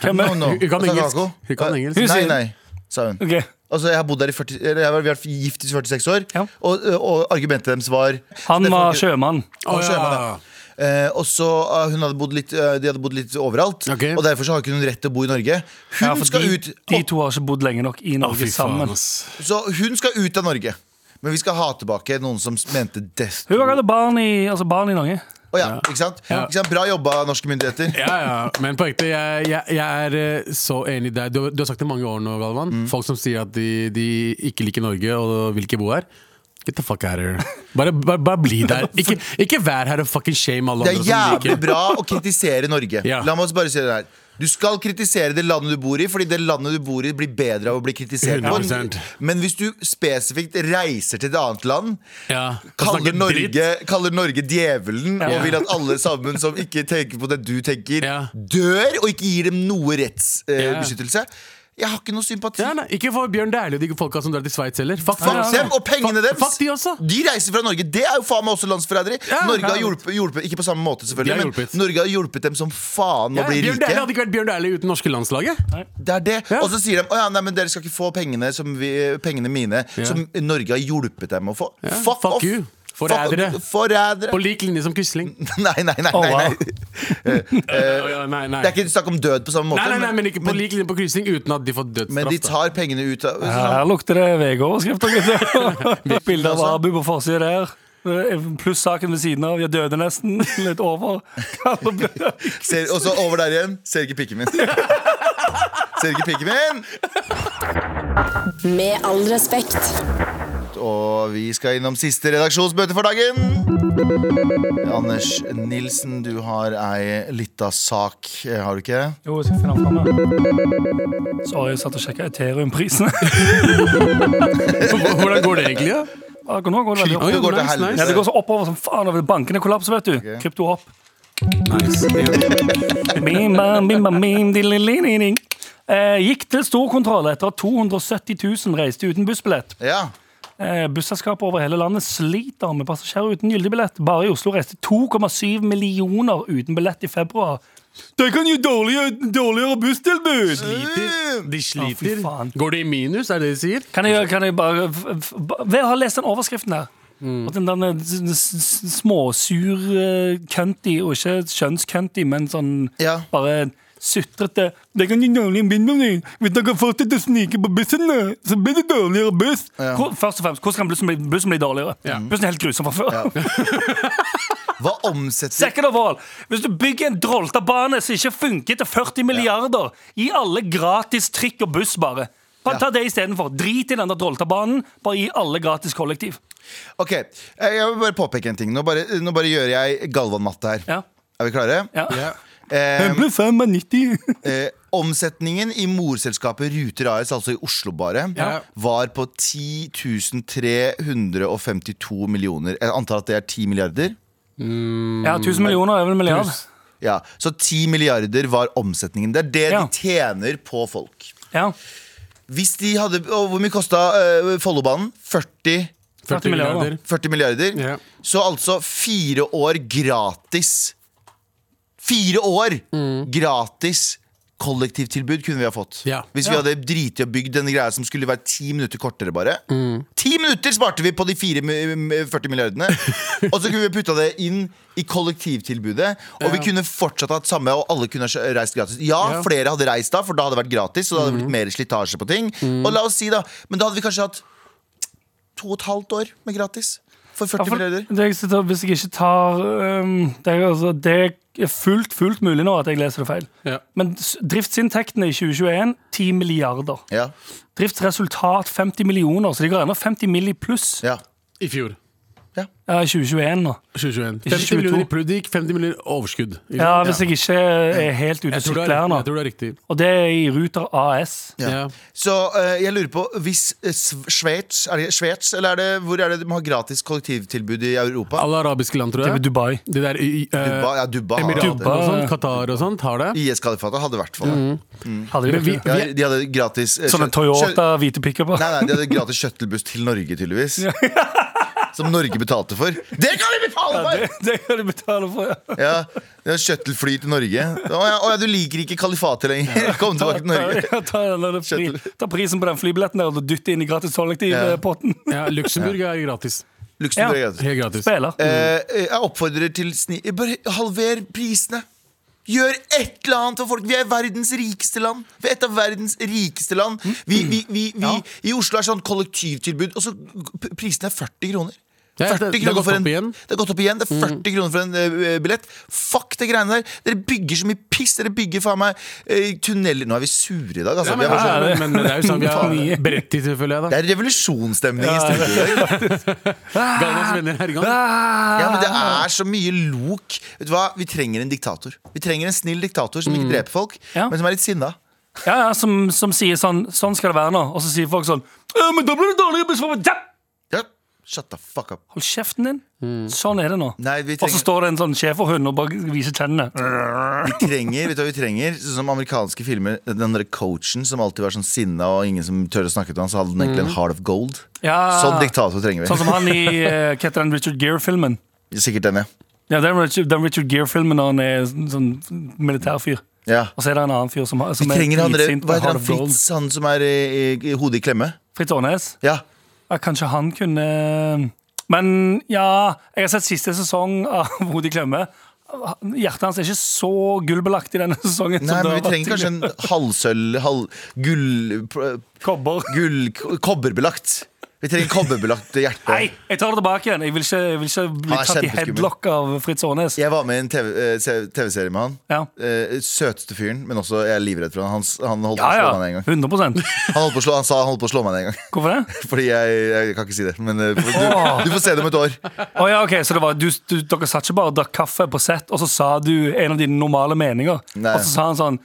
Hvem er no. Hun- hun kan engelsk. Takako. Hun kan Eh, engelsk. Hun Nei, sier- nei, sa hun. Ok, Altså, jeg har bodd der i 40 eller jeg har vært gift i 46 år, Ja. og, og argumentet deres var Han var sjømann. Å, ja. ja. Eh, og så uh, hun hadde bodd litt, uh, De hadde bodd litt overalt, Ok. og derfor så har ikke hun rett til å bo i Norge. Hun Ja, for skal de, ut de to har ikke bodd lenge nok i Å, Norge fy faen, sammen. ass. Så hun skal ut av Norge. Men vi skal ha tilbake noen som mente death. Hun hadde barn i, altså barn i Norge. Å ja, ikke sant? ikke sant? Bra jobba, norske myndigheter. Ja, ja, men på ekte, jeg, jeg, jeg er eh, så enig der. Du, du har sagt det mange år nå, Galvan. Mm. Folk som sier at de, de ikke liker Norge og vil ikke bo her. Get the fuck out of here. Bare, bare, bare bli der. Ikke, ikke vær her og fucking shame alle Det er jævlig bra å kritisere Norge. Ja. La meg også bare si det her Du skal kritisere det landet du bor i, fordi det landet du bor i, blir bedre av å bli kritisert. på. 100%. Men hvis du spesifikt reiser til et annet land, Ja, kaller Norge, kaller Norge djevelen, Ja. og vil at alle sammen som ikke tenker på det du tenker, Ja. dør, og ikke gir dem noe rettsbeskyttelse Jeg har ikke noe sympati. Ja, nei, ikke for Bjørn Dæhlie og de folka som drar til Sveits heller. Fuck, Fuck dem. dem og pengene deres! Fuck de også. De reiser fra Norge. Det er jo faen meg også landsforræderi. Ja, Norge har hjulpet, hjulpet Ikke på samme måte, selvfølgelig, men. Norge har hjulpet dem som faen med Ja, å bli Bjørn Dæhlie hadde ikke vært Bjørn Dæhlie uten norske landslaget. Det er det. Ja. Og så sier de å ja, nei, men dere skal ikke få pengene, som vi, pengene mine som Norge har hjulpet dem å få. Ja, Fuck, fuck off! you. Forrædere. Forrædere. På lik linje som Quisling. Nei, nei, nei. Nei, nei. Eh, nei, nei. Det er ikke snakk om død på samme måte. Nei, nei, nei, men ikke på lik linje på Quisling uten at de får dødsstraff. men de tar pengene ut av Her lukter det VG-overskrift. Bilde av Abu på forsida der. Pluss saken ved siden av. Jeg døde nesten. Litt over. Og så over der igjen. Ser ikke pikken min. Ser ikke pikken min! Med all respekt. Og vi skal innom siste redaksjonsmøte for dagen. Anders Nilsen, du har ei lita sak, eh, har du ikke? Jo, jeg skal finne den fremme. Sorry, jeg satt og sjekka Ethereum-prisene. Hvordan går det egentlig? Ja? Akkurat nå går det veldig opp. Det går til nice, helvete. Ja, det går så oppover som faen. over Bankene kollapser, vet du. Krypto opp. nice. Bim, bam, bim, bam, bim, dililililling. Eh, gikk til storkontroll etter at 270 000 reiste uten bussbillett. Ja. Eh, Busselskaper over hele landet sliter med passasjerer uten gyldig billett. Bare i Oslo reiste 2,7 millioner uten billett i februar. Det kan gi dårligere, dårligere busstilbud! Sliter. De sliter. fy. Går det i minus, er det de sier? Kan jeg, kan jeg bare Ved å ha lest den overskriften der At den der småsur eh, cunty, og ikke skjønnscunty, men sånn Ja. bare sutrete Det kan gi dårligere busstilbud. Hvis dere fortsetter å snike på bussene, så blir det dårligere buss. Ja. Hvor, først og fremst, hvordan kan bussen bli, bussen bli dårligere? Bussen er helt grusom fra før. Hva omsetter Second of all, hvis du bygger en Drolta-bane som ikke funker til 40 milliarder, gi alle gratis trikk og buss, bare. Bare Ta det istedenfor. Drit i den der Drolta-banen. Bare gi alle gratis kollektiv. Ok, eh, Jeg vil bare påpeke en ting. Nå bare, nå bare gjør jeg Galvan-matte her. Ja. Er vi klare? Ja. Ja. Eh, ble 95. eh, omsetningen i morselskapet Ruter AS, altså i Oslo bare, Ja. var på 10 352 millioner. Jeg antar at det er 10 milliarder? Ja, 1000 millioner er vel en milliard. Ja, Så 10 milliarder var omsetningen. Det er det Ja. de tjener på folk. Ja. Hvis de hadde, og Hvor mye kosta uh, Follobanen? 40 40 milliarder. 40 milliarder. Ja. Så altså fire år gratis. Fire år gratis kollektivtilbud kunne vi ha fått. Ja. Hvis vi Ja. hadde driti og bygd denne greia som skulle være ti minutter kortere. bare Ti minutter sparte vi på de fire, mi- mi- 40 milliardene! og så kunne vi putta det inn i kollektivtilbudet. Og vi kunne fortsatt hatt samme, og alle kunne ha reist gratis. Ja, Ja. flere hadde reist da, for da hadde det vært gratis. Og da hadde det blitt mer slitasje på ting. Og la oss si da Men da hadde vi kanskje hatt to og et halvt år med gratis. For 40 Ja, for milliarder. det, hvis jeg ikke tar um, det, er, altså, det fullt, fullt mulig nå at jeg leser det feil. Ja. Men driftsinntektene i 2021 10 milliarder. Ja, Driftsresultat 50 millioner, så de går ennå 50 mill. i pluss ja. I fjor. Ja, 2021 nå. 2021. 50 millioner i 22. gikk 50 millioner overskudd. Ja? Hvis jeg ikke er helt ute Jeg og tror, sykler her nå. jeg tror det er riktig. Og det er i Ruter AS. Ja. Ja. Så eh, jeg lurer på hvis eh, Sveits Er det Sveits, eller er det, hvor er det de har gratis kollektivtilbud i Europa? Alle arabiske land, tror Det er. Dubai. Det der i uh, Dubai, ja, Dubai har Emiratene det. og sånt, Qatar og sånt har det. IS-kalifatet hadde i hvert fall det. Hadde de Men vi- ikke det? Ja, de hadde gratis eh, Sånne kjø- Toyota hvite pickuper. Nei, nei, de hadde gratis shuttlebuss til Norge, tydeligvis. Som Norge betalte for. Det kan vi betale for! Det, det kan de betale for, ja. Ja, det er Kjøttelfly til Norge. Å ja, å ja, du liker ikke kalifatet lenger. Kom tilbake til Norge. Ta, ta, ta, fri, ta prisen på den flybilletten der og dytte inn i gratis kollektivpotten. Ja, Luxembourg er gratis. Luxembourg Ja. er gratis. Helt gratis. Spiller. Eh, jeg oppfordrer til sni... Bare halver prisene. Gjør et eller annet for folk. Vi er verdens rikeste land. Vi er et av verdens rikeste land. Vi, vi, vi, vi, I Oslo er sånn kollektivtilbud, og så prisen prisene er 40 kroner. Ja, det- 40 har kroner gått for en. Det har gått opp igjen. Det er 40 kroner for en uh, billett. Fuck det greiene der. Dere bygger så mye piss. Dere bygger faen meg uh, tunneler Nå er vi sure i dag, altså. Ja, men, vi er bare så- men, det er jo sånn vi har beredt til, føler det er revolusjonsstemning i studio i i gang. Ja, men det er så mye lok. Vet du hva? Vi trenger en diktator. Vi trenger en snill diktator som ikke dreper folk, Ja. men som er litt sinna. Ja, ja, som, som sier sånn Sånn skal det være nå. Og så sier folk sånn «Øh, Men da blir det dårligere buss for meg. Ja! Ja. Shut the fuck up. Hold kjeften din. Sånn er det nå. Nei, vi Og så står det en sånn schæferhund og bare viser tennene. vi trenger Vet du hva vi trenger? Sånn som amerikanske filmer. Den der coachen som alltid var sånn sinna, og ingen som tør å snakke til han, så hadde han egentlig en heart of gold. Ja, Sånn diktator trenger vi. sånn som han i uh, heter den Richard Gere-filmen. Sikkert den, ja. Ja, den Richard, den Richard Gere-filmen når han er sånn, militærfyr. ja. Og så er det en annen fyr som, Vi som er trenger han dritsint Hva heter han? Fritz, han som er i, i, i hodet i klemme? Fritz Aanes. Ja. Kanskje han kunne Men ja, jeg har sett siste sesong av Hodet i klemme. Hjertet hans er ikke så gullbelagt i denne sesongen. Nei, men vi trenger kanskje en halvsølv, halv, gull, Kobber. gull Kobberbelagt. Vi trenger kobberbelagt hjerte. Nei, jeg tar det tilbake igjen. Jeg vil ikke, jeg vil ikke bli tatt i headlock av Fritz Aanes. Jeg var med i en TV-serie TV med han. Ja. Eh, søteste fyren, men også jeg er livredd for han. Han, han holdt på Ja, å slå ja. meg en gang. 100% Han, holdt på å slå, han sa han holdt på å slå meg en gang. Hvorfor det? Fordi jeg, jeg kan ikke si det. Men du, du, du får se det om et år. Oh, ja, ok, Så det var, du, du, dere satt ikke bare og drakk kaffe på sett, og så sa du en av dine normale meninger. Nei. Og så sa han sånn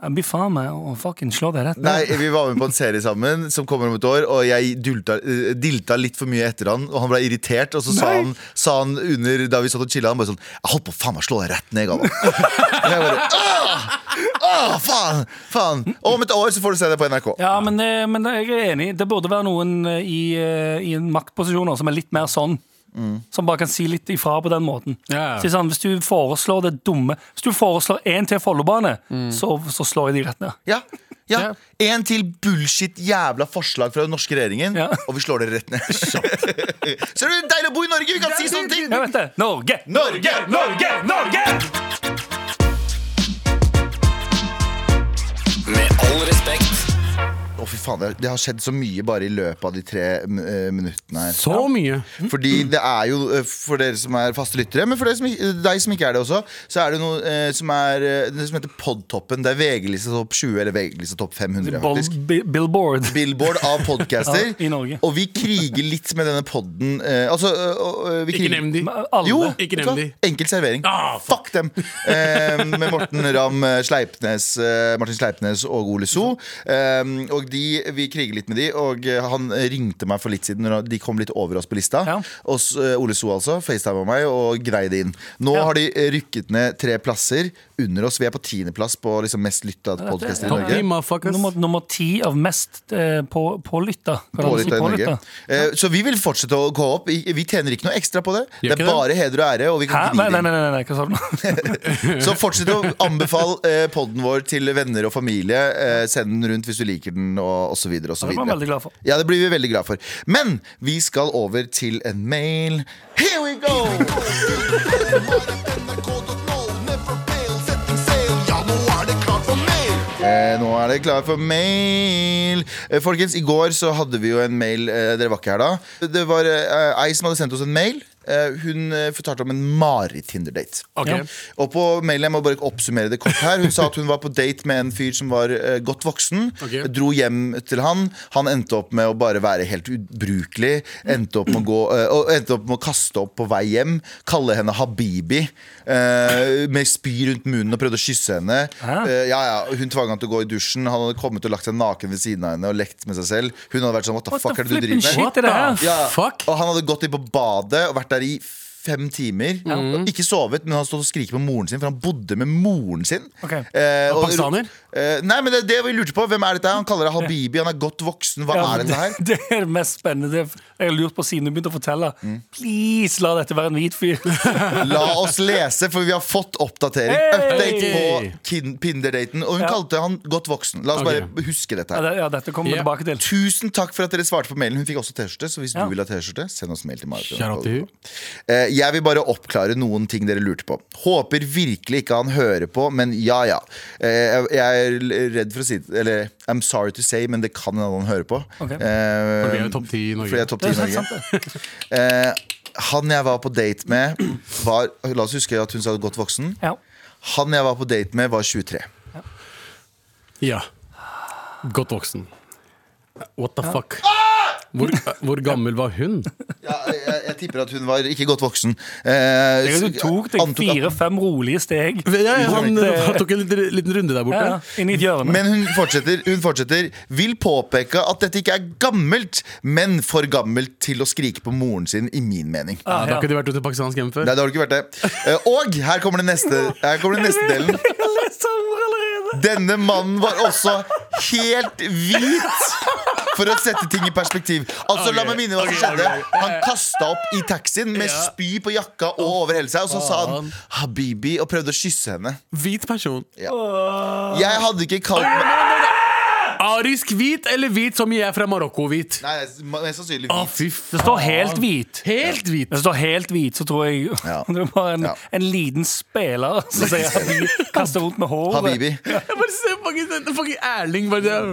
Jeg blir faen meg å fucking slå deg rett Nei, ned. Vi var med på en serie sammen som kommer om et år, og jeg dulta, eh, dilta litt for mye etter han. Og han ble irritert, og så sa han, sa han under da vi satt og chilla, han bare sånn Jeg holdt på faen meg slå deg rett ned, Galvan. Jeg bare Åh! Åh, faen! Faen! Og om et år så får du se det på NRK. Ja, men, men jeg er enig. Det burde være noen eh, i, en i maktposisjoner som er litt mer sånn. Som bare kan si litt ifra på den måten. Yeah. Si sånn, hvis du foreslår det dumme Hvis du foreslår en til Follobane, så, så slår jeg de rett ned. Ja, ja. Yeah. En til bullshit jævla forslag fra den norske regjeringen, Ja. og vi slår dere rett ned. Så er det deilig å bo i Norge! Vi kan si sånne ting! Jeg vet det. Norge! Norge! Norge! Norge! Med all respekt. Å, fy faen, det, har skjedd så mye bare i løpet av de tre eh, minuttene her. Så mye. Fordi det er jo, eh, for dere som er faste lyttere, men for dere som, deg som ikke er det også, så er det noe eh, som, er, det som heter Podtoppen. Det er VG-lista topp 20 eller VG-lista topp 500. Faktisk. Billboard. Billboard av podcaster. Ja, i Norge. Og vi kriger litt med denne podden. Eh, altså, vi Ikke nevn de. Alle. Jo, Ikke nevn de. Enkel servering. Ah, fuck. dem! Eh, med Morten Ramm Sleipnes, eh, Martin Sleipnes og Ole So. Eh, og de, vi kriger litt med de, og eh, han ringte meg for litt siden når de kom litt over oss på lista. Ja. Og eh, Ole So altså, facetima meg og grei det inn. Nå Ja. har de eh, rykket ned tre plasser under oss. Vi er på tiendeplass på liksom, mest lytta podkast i Norge. Nummer, nummer ti av mest eh, på, pålytta. Si Pålytta i Norge. Eh, Så vi vil fortsette å gå opp. Vi tjener ikke noe ekstra på det. Gjør Det er det? bare heder og ære. Og vi Hæ? kan Nei, gni nei, nei, nei, nei, hva sa du nå? Så fortsett å anbefale eh, podden vår til venner og familie. Eh, send den rundt hvis du liker den, og osv. Det blir vi veldig glad for. Ja, det blir vi veldig glad for. Men vi skal over til en mail. Here we go! Eh, nå er det klar for mail. Eh, folkens, i går så hadde vi jo en mail eh, Dere var ikke her da. Det var ei som hadde sendt oss en mail. Eh, hun eh, fortalte om en Mari-Tinder-date. Okay. Og på mailen, jeg må bare oppsummere det kort her Hun sa at hun var på date med en fyr som var eh, godt voksen Okay. Dro hjem til han Han endte opp med å bare være helt ubrukelig Endte opp med å gå Og endte opp med å kaste opp på vei hjem Kalle henne Habibi eh, Med spy rundt munnen og prøvde å kysse henne Ja, ja, hun tvang han til å gå i dusjen Han hadde kommet og lagt seg naken ved siden av henne Og lekt med seg selv Hun hadde vært sånn, what the What fuck the er det du driver med? Ja, Fuck. Og han hadde gått inn på badet og vært der i fem timer. Mm. Ikke sovet, men han stod og skriket på moren sin, for han bodde med moren sin. Ok. Eh, Og pakistaner? eh, nei, men det, det vi lurte på, hvem er dette? Han kaller det Habibi, han er godt voksen. Hva Ja, er dette her? Det er det mest spennende. Det jeg har lurt på siden du begynte å fortelle. Mm. Please, la dette være en hvit fyr. La oss lese, for vi har fått oppdatering. Hey! Update på Pinder-daten. Og hun Ja. kalte han godt voksen. La oss okay. bare huske dette her. ja, dette kommer vi Ja. tilbake til. Tusen takk for at dere svarte på mailen. Hun fikk også T-skjorte, så hvis Ja. du vil ha T-skjorte, send oss mail til Marit. Jeg vil bare oppklare noen ting dere lurte på. Håper virkelig ikke han hører på, men ja ja. Eh, Jeg er redd for å si det, eller I'm sorry to say, men det kan hende han hører på. Ok. Eh, For vi er jo topp ti i Norge. Fordi jeg er topp 10 i er Norge. Eh, Han jeg var på date med, var La oss huske at hun sa godt voksen. Ja. Han jeg var på date med, var 23. Ja. Godt voksen. What the fuck? Hvor, hvor gammel var hun? Ja, jeg, jeg tipper at hun var ikke godt voksen. Eh, Du tok deg antok at- fire-fem rolige steg. Ja, ja, han, han tok en liten, liten runde der borte. Ja, ja, inn i et hjørne. Men hun fortsetter, hun fortsetter Vil påpeke at dette ikke er gammelt Men for gammelt til å skrike på moren sin I min mening Ja, da har ikke du vært ute i pakistansk hjem før? Nei, det har du ikke vært det Eh, Og her kommer det neste Her kommer det neste delen Jeg leser ord allerede. Denne mannen var også helt hvit For å sette ting i perspektiv Altså la meg minne hva som skjedde. Han kastet opp i taxien Med Ja. spy på jakka og over hele seg Og så sa han Habibi Og prøvde å kysse henne Hvit person. Jeg hadde ikke kalt meg Arisk hvit eller hvit som jeg er fra Marokko-hvit? Nei, mest sannsynlig Å, hvit fy Det står helt hvit. Helt hvit. Det står helt hvit, så tror jeg Ja. det er bare en, Ja. en liten spiller som sier Habibi, kaster rundt med håret. Habibi Jeg bare ser fucking, den fucking Erling bare der.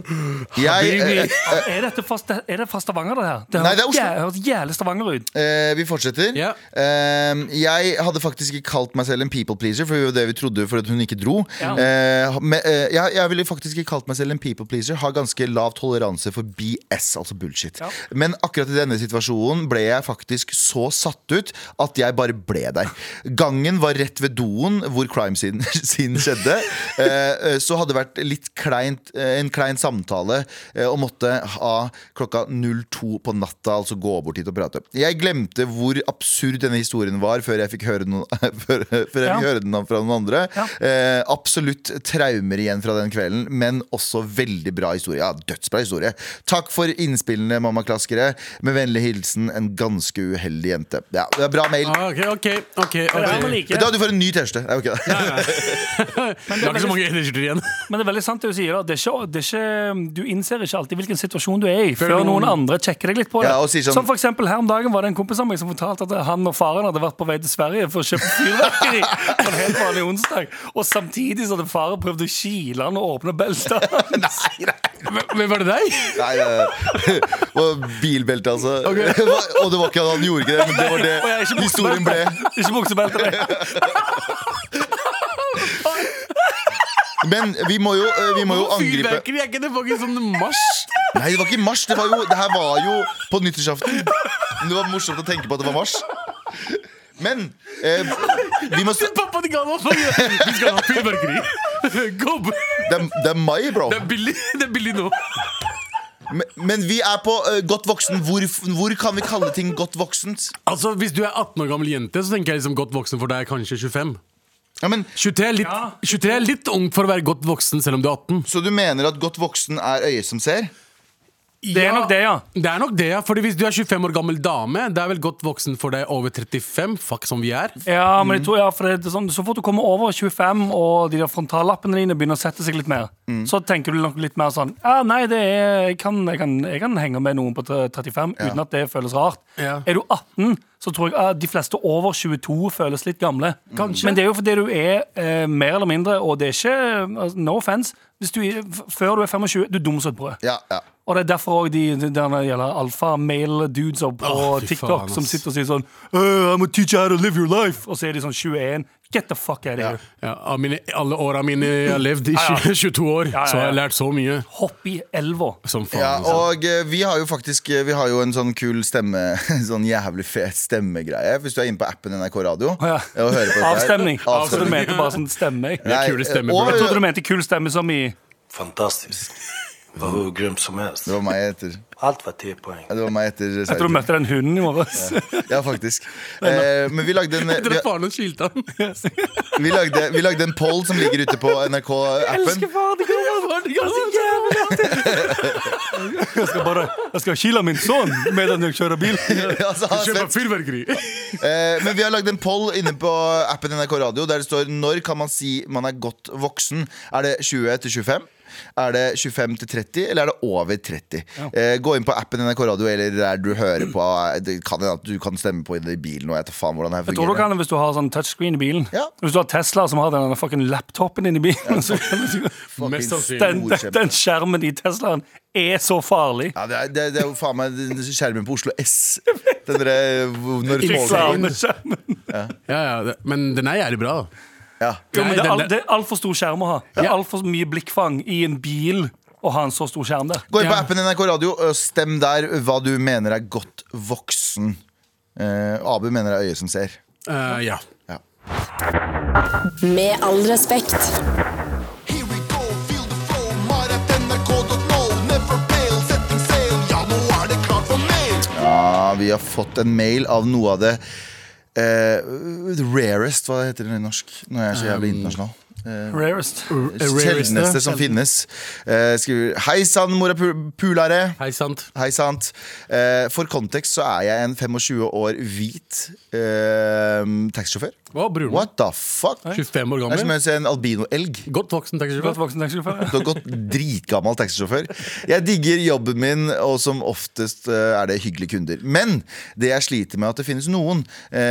Jeg, Habibi. eh, Er, dette fra, Sta- er det fra Stavanger, det her? Det Nei, det er Oslo. jæ- høres jævlig Stavanger ut. Eh, vi fortsetter. Ja. Eh, jeg hadde faktisk ikke kalt meg selv en people pleaser, for det var det vi trodde for at hun ikke dro. Ja. Eh, men, eh, jeg, jeg ville faktisk ikke kalt meg selv en people pleaser. Har ganske lav toleranse for BS, altså bullshit. Ja. Men akkurat i denne situasjonen ble jeg faktisk så satt ut at jeg bare ble der. Gangen var rett ved doen hvor crime scene, scene skjedde. Eh, eh, så hadde det vært litt kleint, eh, en klein samtale og måtte ha klokka 02 på natta, altså gå bort hit og prate. Jeg glemte hvor absurd denne historien var før jeg fikk høre, noen, før, før jeg Ja. fikk høre den fra noen andre. Ja. Eh, absolutt traumer igjen fra den kvelden, men også veldig bra historie. Ja, dødsbra historie. Takk for innspillene, mammaklaskere. Med vennlig hilsen en ganske uheldig jente. Ja, det er bra mail. Ah, Ok, ok, ok, er det man Da du får en ny T-skjorte. Nei, ok, da. Det har ikke så mange T-skjorter igjen. Men det er veldig sant det du sier. da. Det er ikke, det er ikke, du innser ikke alltid hvilken situasjon du er i, før, noen- andre sjekker deg litt på det. Ja, og sier sånn- Som for eksempel her om dagen var det en kompis av meg som fortalte at han og faren hadde vært på vei til Sverige for å kjøpe fyrverkeri på en helt vanlig onsdag. Og samtidig så hadde faren prøvd å kile han og åpne beltet hans. Men var det deg? Nei, det var bilbelte, altså. Og det var ikke han gjorde ikke det, men det var det historien ble. Ikke buksebelte. Men vi må jo, eh, vi må jo angripe Fyrverkeri er ikke det fucking sånn mars? Nei, det var ikke mars. Det, var jo, det her var jo på nyttårsaften. Det var morsomt å tenke på at det var mars. Men eh, vi må, Vi skal ha fyrverkeri. Gå det, er, det er mai, bro. Det er billig, det er billig nå. Men, men vi er på uh, godt voksen. Hvor, hvor kan vi kalle ting godt voksent? Altså, Hvis du er 18 år gammel jente, så tenker jeg liksom godt voksen for deg er kanskje 25. Ja, men, 23 er, litt, Ja. 23 er litt ung for å være godt voksen selv om du er 18. så du mener at godt voksen er øyet som ser? Det er nok det, ja. Det er nok det, ja. Fordi hvis du er 25 år gammel dame, det er vel godt voksen for deg over 35, fuck som vi er. Ja, men jeg tror, ja, for det er sånn, Så fort du kommer over 25 og de der frontallappene dine begynner å sette seg litt mer, så tenker du nok litt mer sånn Ja, nei, det er, jeg, kan, jeg, kan, jeg kan henge med noen på 35 uten at det føles rart. Ja. Er du 18, så tror jeg at de fleste over 22 føles litt gamle. Kanskje. Men det er jo fordi du er eh, mer eller mindre, og det er ikke altså, No offense. Hvis du, er- f- før du er 25, du er dum som et brød. Ja, ja. Og det er derfor også de, de de alfa-male-dudes på Åh, fy TikTok faen, som sitter og sier sånn «Øh, I'm gonna teach you how to live your life. Og så er de sånn 21. Get the fuck out of here. Ja, av mine, alle åra mine jeg har levd i Ja, ja. 22 år, Ja, ja, så har jeg ja. lært så mye. Hopp i elva. Som faen. Ja, altså. og eh, vi har jo faktisk eh, Vi har jo en sånn kul stemme Sånn jævlig fet stemmegreie. Hvis du er inne på appen NRK Radio ja. og hører på. Avstemning. Avstemning. mente bare sånn stemme? Nei, kule stemme. og- Jeg trodde du mente kul stemme som i Fantastiskt. Det var hur grymt som helst. Det var meg etter Alt var 10 poeng. ja, Det var meg etter Jeg tror du møtte den hunden i morges. Ja, faktisk. Eh, men vi lagde en vi, faren skilte han. vi, lagde, vi lagde en poll som ligger ute på NRK-appen. Jeg skal bare Jeg skal kile min sønn medan jeg kjører bil. Han er fyrverkeri. Eh, men vi har lagd en poll inne på appen NRK Radio der det står når kan man si man er godt voksen. Er det 20 til 25? Er det 25 til 30, eller er det over 30? Eh, gå inn på appen NRK Radio eller der du hører på. Det kan hende at du kan stemme på i bilen. Og jeg faen hvordan det her Jeg tror du kan det hvis du har sånn touchscreen i bilen. Ja. Hvis du har Tesla som har den fucking laptopen din i bilen. Så kan du, den, den, den skjermen i Teslaen er så farlig. Ja, det, er, det, det er jo faen meg den skjermen på Oslo S. Den derre når toget ja. Ja, ja, det- men den er jævlig bra. da. Ja. Jo, men det er, al, det er altfor stor skjerm å ha. Det er altfor mye blikkfang i en bil å ha en så stor skjerm der. Gå inn på Ja. appen NRK Radio og stem der hva du mener er godt voksen. Eh, Abu mener det er øyet som ser. Uh, ja. Ja. Med all respekt. Ja, vi har fått en mail av noe av det the rarest, hva heter det i norsk? Nå er jeg så jævlig internasjonal. Eh, Rarest. Sjeldneste som finnes. Uh, skriver Hei sann, morapulare. Hei, sant. Hei, sant. Eh, for kontekst så er jeg en 25 år hvit uh, taxisjåfør. What the fuck? 25 år Det er som gammel. å se en albino-elg. Godt voksen taxisjåfør. Godt, dritgammal taxisjåfør. Jeg digger jobben min, og som oftest er det hyggelige kunder. Men det jeg sliter med, er at det finnes noen,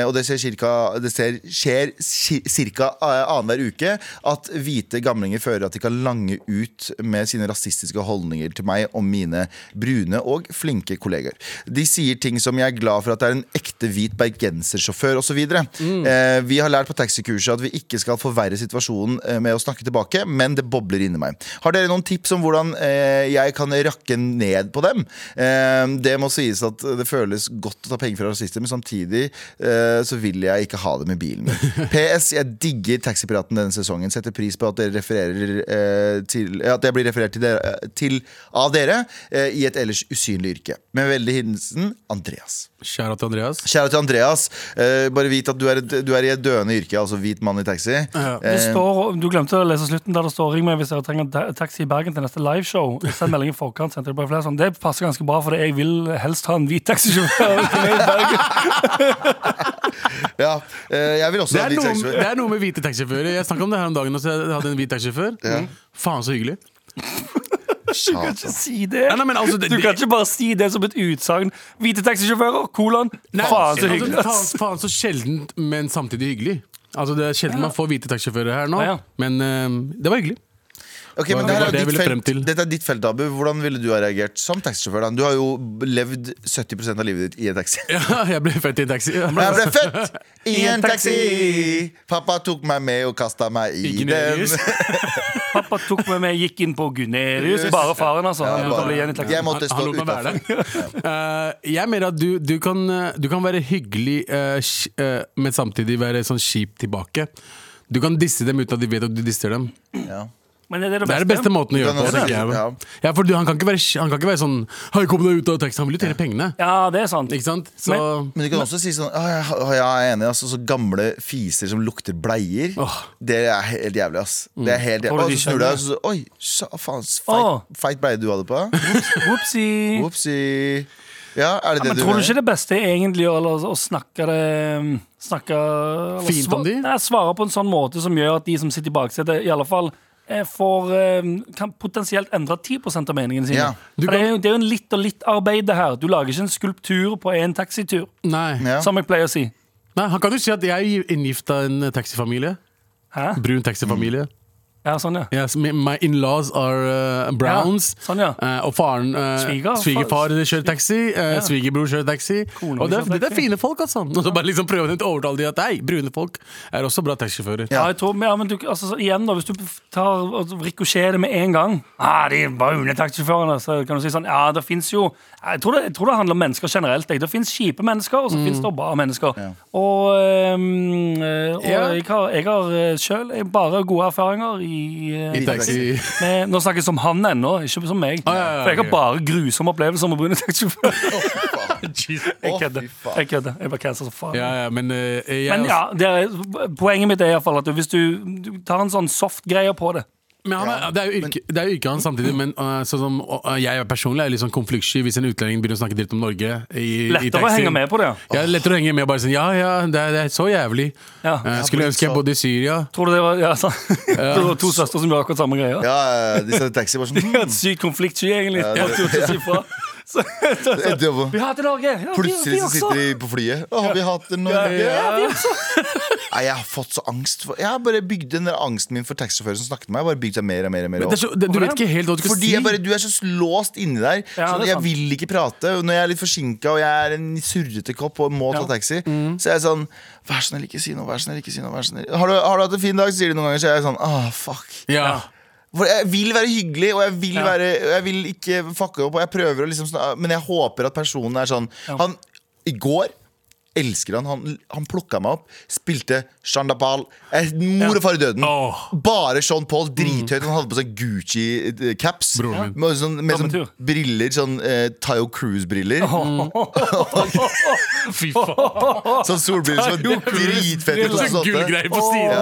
og det, ser cirka, det ser, skjer ca. annenhver uke, at hvite gamlinger føler at de kan lange ut med sine rasistiske holdninger til meg og mine brune og flinke kolleger. De sier ting som 'jeg er glad for at det er en ekte hvit bergensersjåfør' osv. Mm. Eh, vi har lært på taxikurset at vi ikke skal forverre situasjonen eh, med å snakke tilbake, men det bobler inni meg. Har dere noen tips om hvordan eh, jeg kan rakke ned på dem? Eh, det må sies at det føles godt å ta penger fra rasister, men samtidig eh, så vil jeg ikke ha dem i bilen min. PS, jeg digger Taxipiraten denne sesongen. Setter pris på at dere refererer eh, til At jeg blir referert til, dere, eh, til av dere eh, i et ellers usynlig yrke. Med veldig hilsen Andreas. Kjære til Andreas. Kjære til Andreas. Eh, bare vit at du er, du er i et døende yrke, altså hvit mann i taxi. Ja. Eh, står, du glemte å lese slutten der det står 'ring meg hvis dere trenger taxi i Bergen til neste liveshow'. Send melding i forkant. sendte det bare flere sånn. Det passer ganske bra, for jeg vil helst ha en hvit taxisjåfør. i Bergen. ja, eh, jeg vil også Det ha en hvit taxisjåfør. det er noe med hvite taxisjåfører. Jeg snakka om det her om dagen. Også. Jeg hadde en hvit taxisjåfør. Mm. Faen, så hyggelig. Satan. Si det. Nei, nei, men altså, det- du kan ikke bare si det som et utsagn. Hvite taxisjåfører, kolon. Faen, så hyggelig. Altså, faen, faen så sjeldent, men samtidig hyggelig. Altså Det er sjelden man får hvite taxisjåfører her nå, Ja, ja. men eh, det var hyggelig. Ok, men Det det er det jeg ditt ville frem felt, til. Dette er ditt felt, Abu. Hvordan ville du ha reagert som taxisjåfør? da? Du har jo levd 70 av livet ditt i en taxi. Ja, jeg ble født i en taxi. Jeg ble født i en taxi! Pappa tok meg med og kasta meg i Ikke den. Pappa tok med meg med, gikk inn på Gunerius. Bare faren, altså. Ja, bare-. Jeg måtte stå utafor. der. Eh, jeg mener at du, du, kan, eh, du kan være hyggelig, uh, eh, men samtidig være sånn kjip tilbake. Du kan disse dem uten at de vet at du disser dem. Ja. Men er det det Det er beste? beste måten å gjøre det på. jeg. si- Ja, for du, han, kan ikke være, han kan ikke være sånn Hei, kom deg ut av taxien. Han vil jo tjene pengene. Ja, det er sant. Ikke sant? Så Men du kan også si sånn Ja, jeg, er enig, altså, så gamle fiser som lukter bleier. Åh. Det er helt jævlig, ass. Det er helt jævlig. Og så snur du deg, og så Oi, så, faen, feit, feit bleie du hadde på. Whoopsie. Opsi. Ja, er det det Men du tror du ikke det beste er egentlig å, å snakke det Snakke Fint om de? Svare på en sånn måte som gjør at de som sitter i baksetet, i alle fall får eh, Kan potensielt endre 10% av meningene sine. Ja. Kan... det, er jo, det er jo en litt og litt-arbeid, det her. Du lager ikke en skulptur på en taxitur, Nei. Ja. som jeg pleier å si. Nei, Han kan jo si at jeg er inngifta en taxifamilie. Hæ? Brun taxifamilie. Ja, sånn, ja. Yes, my in-laws are uh, browns. Ja, sånn, ja. Uh, og faren uh, Svigerfar- Svigerfar kjører taxi. uh, Svigerbror kjører taxi. Konen Og det, det, det er fine folk, altså. Og så bare liksom prøver de å overtale de at nei, brune folk er også bra taxisjåfører. Ja, jeg tror, men, ja, du, altså, igjen da, Hvis du tar og rikosjerer det med en gang ah, De brune taxisjåførene Så kan du si sånn Ja, det finnes jo Jeg tror det, jeg tror det handler om mennesker generelt jeg. Det finnes kjipe mennesker, og så finnes det bra mennesker Og, ehm, eh, og Ja. jeg har, jeg har selv bare gode erfaringer i, eh, I taxi. med, Nå snakker jeg som han ennå, ikke som meg. Ah, ja, ja, For jeg har bare grusomme opplevelser med brune taxisjåfører Jeg kødder. Jeg kødder, jeg bare cancer som faen. Ja, ja, men uh, men ja, det er, poenget mitt er i hvert fall at hvis du, du tar en sånn soft greie på det Men han er, det er jo yrke, det er jo yrket hans samtidig, men uh, sånn som uh, jeg personlig er litt sånn konfliktsky hvis en utlending begynner å snakke dritt om Norge. I, i Lettere å taxien. henge med på det. Ja, lettere å henge med og bare sånn Ja, ja, det er, det er så jævlig. Ja. Uh, skulle ønske jeg bodde i Syria. Tror du det var ja, så. Det var to søstre som gjorde akkurat samme greia? Ja, ja, de satt i taxi bare sånn De hadde sykt konfliktsky, egentlig. Ja, Ja, det- ja. Så, så, så, vi hater Norge! Ja, Plutselig så sitter de på flyet. Å, vi hater Norge. Ja, vi Nei, jeg har fått så angst. For, jeg har bare bygd den der angsten min for taxisjåfører som snakket med meg. Jeg har bare bygd seg mer og mer og mer er så, det, du vet ikke helt hva du skal Fordi si. jeg bare, du er så låst inni der. Ja, så er jeg vil ikke prate. Når jeg er litt forsinka og jeg er en surrete kopp og må ta Ja. taxi, Mm. så er jeg sånn Vær så snill, ikke si noe. Vær så snill, ikke si noe. Vær snill. Har, du, har du hatt en fin dag? Sier de noen ganger, så jeg er jeg sånn ah, fuck. Ja. For jeg vil være hyggelig, og jeg vil, Ja. være, jeg vil ikke fucke opp. Jeg liksom Men jeg håper at personen er sånn Ja. Han, I går elsker han. Han, han plukka meg opp, spilte Shandapal. Eh, Mor og far i døden. Oh. Bare Sean Paul, drithøyt. Han hadde på seg Gucci-caps. Broren min. Med sånn, med sånn briller, sånn eh, Tayo Cruise-briller. Fy faen. Sånn solbriller som var dritfette. Sånn 2008. gullgreier på siden.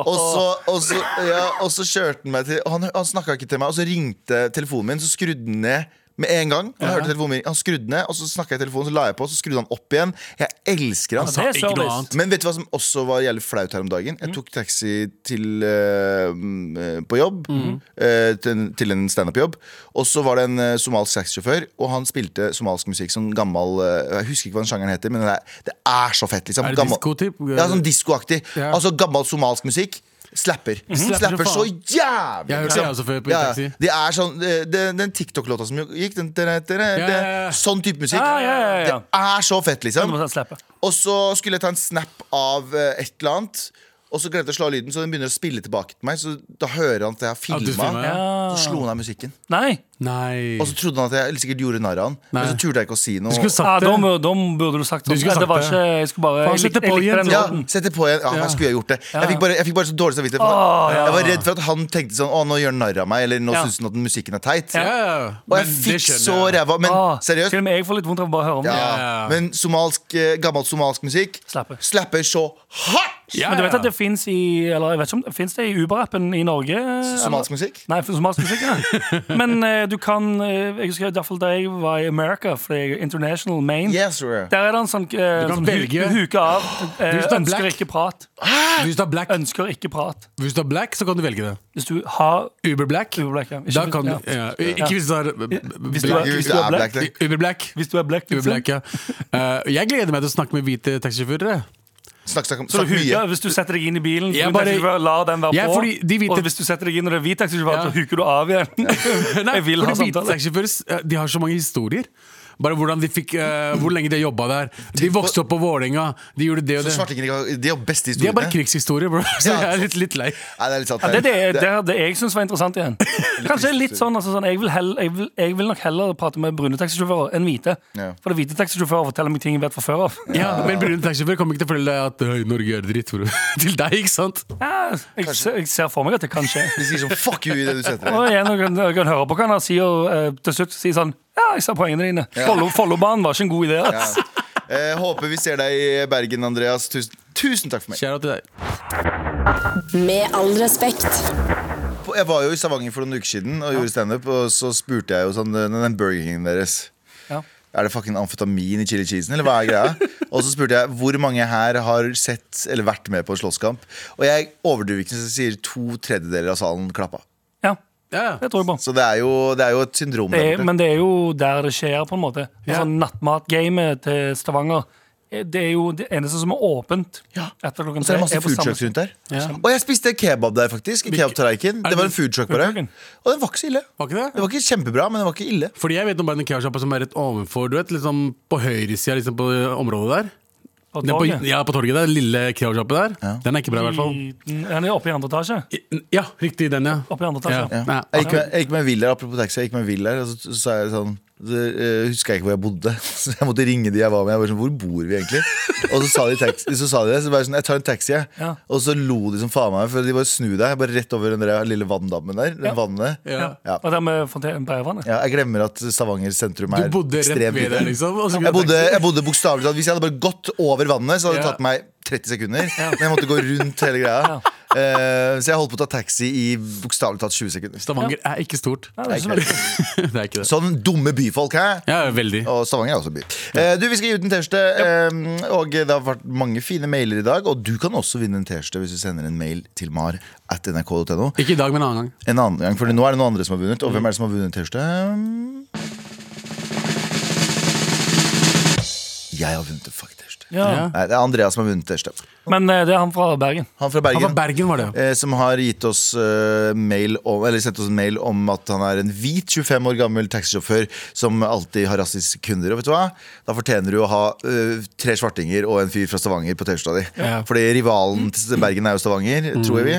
Og så, og, så, ja, og så kjørte han meg til Han, han snakka ikke til meg, og så ringte telefonen min, så skrudde han ned med en gang. Han, hørte telefonen min, han skrudde ned, og så snakka jeg i telefonen, så la jeg på, så skrudde han opp igjen. Jeg elsker han. Det er Ikke noe annet. Men vet du hva som også var jævlig flaut her om dagen? Jeg tok taxi til, mm, eh, på jobb. eh, til, en- til en standup-jobb. Og så var det en uh, somalsk taxisjåfør, og han spilte somalsk musikk. Sånn gammel Jeg husker ikke hva den sjangeren heter, men det er, det er så fett. liksom Er det Gammel- disko-typ? Ja, sånn diskoaktig. Ja. Altså gammel somalsk musikk. Slapper. Slapper så jævlig. Jeg har hørt det også før på Ja, taxi. Det er sånn det, det, Den TikTok-låta som gikk, den, den, den, sånn type musikk. Det er så fett, liksom. Og så skulle jeg ta en snap av eh, et eller annet. Og så glemte jeg å slå av lyden, så den begynner å spille tilbake til meg. Så da hører han at jeg har filma. Ja, ja. Så slo han av musikken. Nei. Nei. Og så trodde han at jeg sikkert gjorde narr av han. Men så turte jeg ikke å si noe. Du skulle sagt det. Ja, da burde du sagt Du sånn. skulle sagt det var ikke Jeg skulle bare Faen, Jeg sett det likte, på igjen. ja, sette på igjen. Ja, Ja. skulle jeg gjort det. Jeg fikk bare, jeg fikk bare så dårlig samvittighet. Oh, ja. Jeg var redd for at han tenkte sånn Å, nå gjør han narr av meg, eller nå Ja. syns han at musikken er teit. Ja, ja. Og jeg fikk så jeg. ræva. Men Ah, seriøst. Til og med jeg får litt vondt av å bare høre om det. Ja. Men somalsk, eh, gammel somalsk musikk Slapper. slapper så hardt! Ja, Men du vet at det fins i Eller jeg vet ikke om det det i Uber-appen i Norge? Somalsk musikk? Nei, somalsk musikk, ja. Men eh, du kan eh, Jeg husker i hvert fall da jeg var i America, for jeg er International Main. Yes. Der er det en sånn, eh, Du kan sånn velge. hu huke av. Eh, Hvis du er ønsker black. ikke prat. Hvis du har black, Ønsker ikke prat. hvis du har black, så kan du velge det. Hvis du har Uber black. Uber black, ja. Ikke Da hvis- kan du ja. ja. Ikke hvis du har Hvis du black. er- Hvis du er black, det. Uber black. Hvis du er black, Uber liksom. black, ja. Eh, jeg gleder meg til å snakke med hvite taxisjåfører. Snakk, snakk, Så snakk du huker, mye. hvis du setter deg inn i bilen, ja, bare- taxisjåfør, la den være Ja, på. de hvite- Og hvis du setter deg inn når det er hvit taxisjåfør, Ja. så huker du av igjen. Nei, jeg vil ha samtale. eh, De har så mange historier. Bare hvordan de fikk uh, Hvor lenge de jobba der. De vokste opp på Vålerenga. De gjorde det og Så det. svartinger ikke- De har best De er bare historiene. krigshistorier, bro. Så jeg er litt, litt lei. Nei, det er litt sant. Ja, det er det, Det- det, er det jeg syns var interessant igjen. Kanskje litt sånn, altså, sånn jeg, vil hell, jeg, vil, jeg vil nok heller prate med brune taxisjåfører enn hvite. Ja. For det hvite taxisjåfører forteller meg ting jeg vet fra før av. Ja, men brune taxisjåfører kommer ikke til å fortelle deg at «Øy, Norge er dritt. Bro. Til deg, ikke sant? Ja, jeg, jeg ser for meg at det kan skje. De sier sånn fuck you i det du setter deg. Og igjen, jeg kan, jeg kan høre på hva han sier eh, til slutt. Sier sånn Ja, jeg ser poengene dine. Follo- Follobanen var ikke en god idé. Ja. Eh, håper vi ser deg i Bergen, Andreas. Tusen, tusen takk for meg. Kjære til deg. Med all respekt. Jeg var jo i Stavanger for noen uker siden og gjorde standup, og så spurte jeg jo sånn Den den Burger Kingen deres. Ja. Er det fucking amfetamin i chili cheesen, eller hva er greia? Og så spurte jeg hvor mange her har sett eller vært med på en slåsskamp. Og jeg overdriver ikke jeg sier to tredjedeler av salen klappa. Ja, Ja. det tror jeg på. Så det er jo, det er jo et syndrom. Det er, men det er jo der det skjer, på en måte. Ja. Altså, Nattmatgamet til Stavanger det er jo det eneste som er åpent Ja. etter klokken Og så er det masse er på food samme trucks rundt der. Ja. Og jeg spiste kebab der, faktisk. I kebabtallerken. Er Det var en foodtruck på bare. Og den var ikke så ille. Var ikke det? Det var ikke kjempebra, men den var ikke ille. Fordi jeg vet om bare en kebabsjappe som er rett ovenfor, du vet, liksom på høyresida liksom på området der. På Det er på, torget. ja, på torget der. Lille kebabsjappe der. Den er ikke bra, i hvert fall. Den er oppe i andre etasje. I- Ja, riktig, den, ja. Oppe i andre etasje. Ja. Ja. Jeg gikk med, jeg gikk med Will der, apropos taxi. Jeg gikk med Will der, og så, så sa jeg sånn så, eh, husker jeg ikke hvor jeg bodde, så jeg måtte ringe de jeg var med. Jeg var sånn, hvor bor vi egentlig? Og så sa de, taxi, så sa de det, så bare sånn, jeg tar en taxi. Jeg. Ja. Og så lo de som faen meg, for de bare snu deg bare rett over den der lille vanndammen der. Den Ja. vannet. Ja. Ja. Og der med fonte- Breivannet. Ja, jeg glemmer at Stavanger sentrum er ekstremt lite. liksom. Jeg bodde, jeg bodde bokstavelig talt Hvis jeg hadde bare gått over vannet, så hadde det Ja. tatt meg 30 sekunder. Men jeg måtte gå rundt hele greia. Eh, så jeg holdt på å ta taxi i bokstavelig talt 20 sekunder. Stavanger er ikke stort. Det er ikke det. det er ikke det. Sånn dumme byfolk, hæ? Ja, veldig. Og Stavanger er også by. Uh, du, Vi skal gi ut en T-skjorte, uh, og det har vært mange fine mailer i dag. Og du kan også vinne en T-skjorte hvis du sender en mail til mar at nrk.no. Ikke i dag, men en annen gang. En annen gang, for nå er det noen andre som har vunnet. Og hvem er det som har vunnet T-skjorte? Jeg har vunnet faktisk. Ja. Nei, det er Andreas som har vunnet T-skjorte. Men eh, det er han fra Bergen. Han fra Han Bergen. fra Bergen var det, ja. eh, som har gitt oss eh, mail om, eller sendt oss en mail om at han er en hvit 25 år gammel taxisjåfør som alltid har rasistiske kunder. Og vet du hva? Da fortjener du å ha eh, tre svartinger og en fyr fra Stavanger på T-skjorta di. Ja. Fordi rivalen til Bergen er jo Stavanger, tror vi.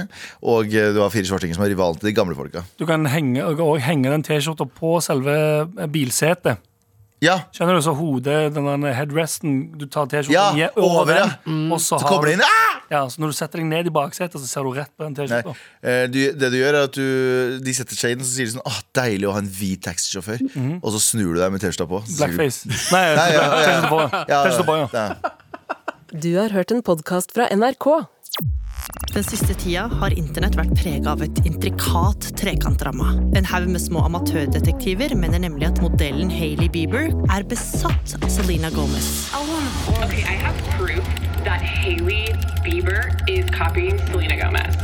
Og eh, du har fire svartinger som er rivalen til de gamle folka. Du kan henge, og henge den T-skjorta på selve bilsetet. Ja, Skjønner du? Så hodet, den der headresten Du tar T-skjorten Ja, over, over ja. Mm. og så, så kommer det inn ah! ja, Så når du setter deg ned i baksetet, så ser du rett på den T-skjorta. eh, det du gjør er at du De setter seg inn og så sier de sånn Åh, deilig å ha en hvit taxisjåfør Og så snur du deg med T-skjorta på Blackface. Nei, Nei, ja, ja. T-skjorte på. Ja. Du har hørt en podkast fra NRK. Den siste tida har internett vært prega av et intrikat trekantdrama. En haug med små amatørdetektiver mener nemlig at modellen Hailey Bieber er besatt av Selena Gomez. Okay, I have proof that Haley Bieber is copying Selena Gomez.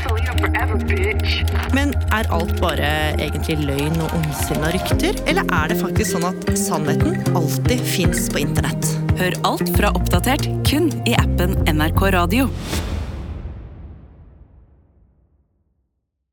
Selena forever, bitch. Men er alt bare egentlig løgn og ondsinna rykter, eller er det faktisk sånn at sannheten alltid fins på internett? Hør alt fra Oppdatert kun i appen NRK Radio.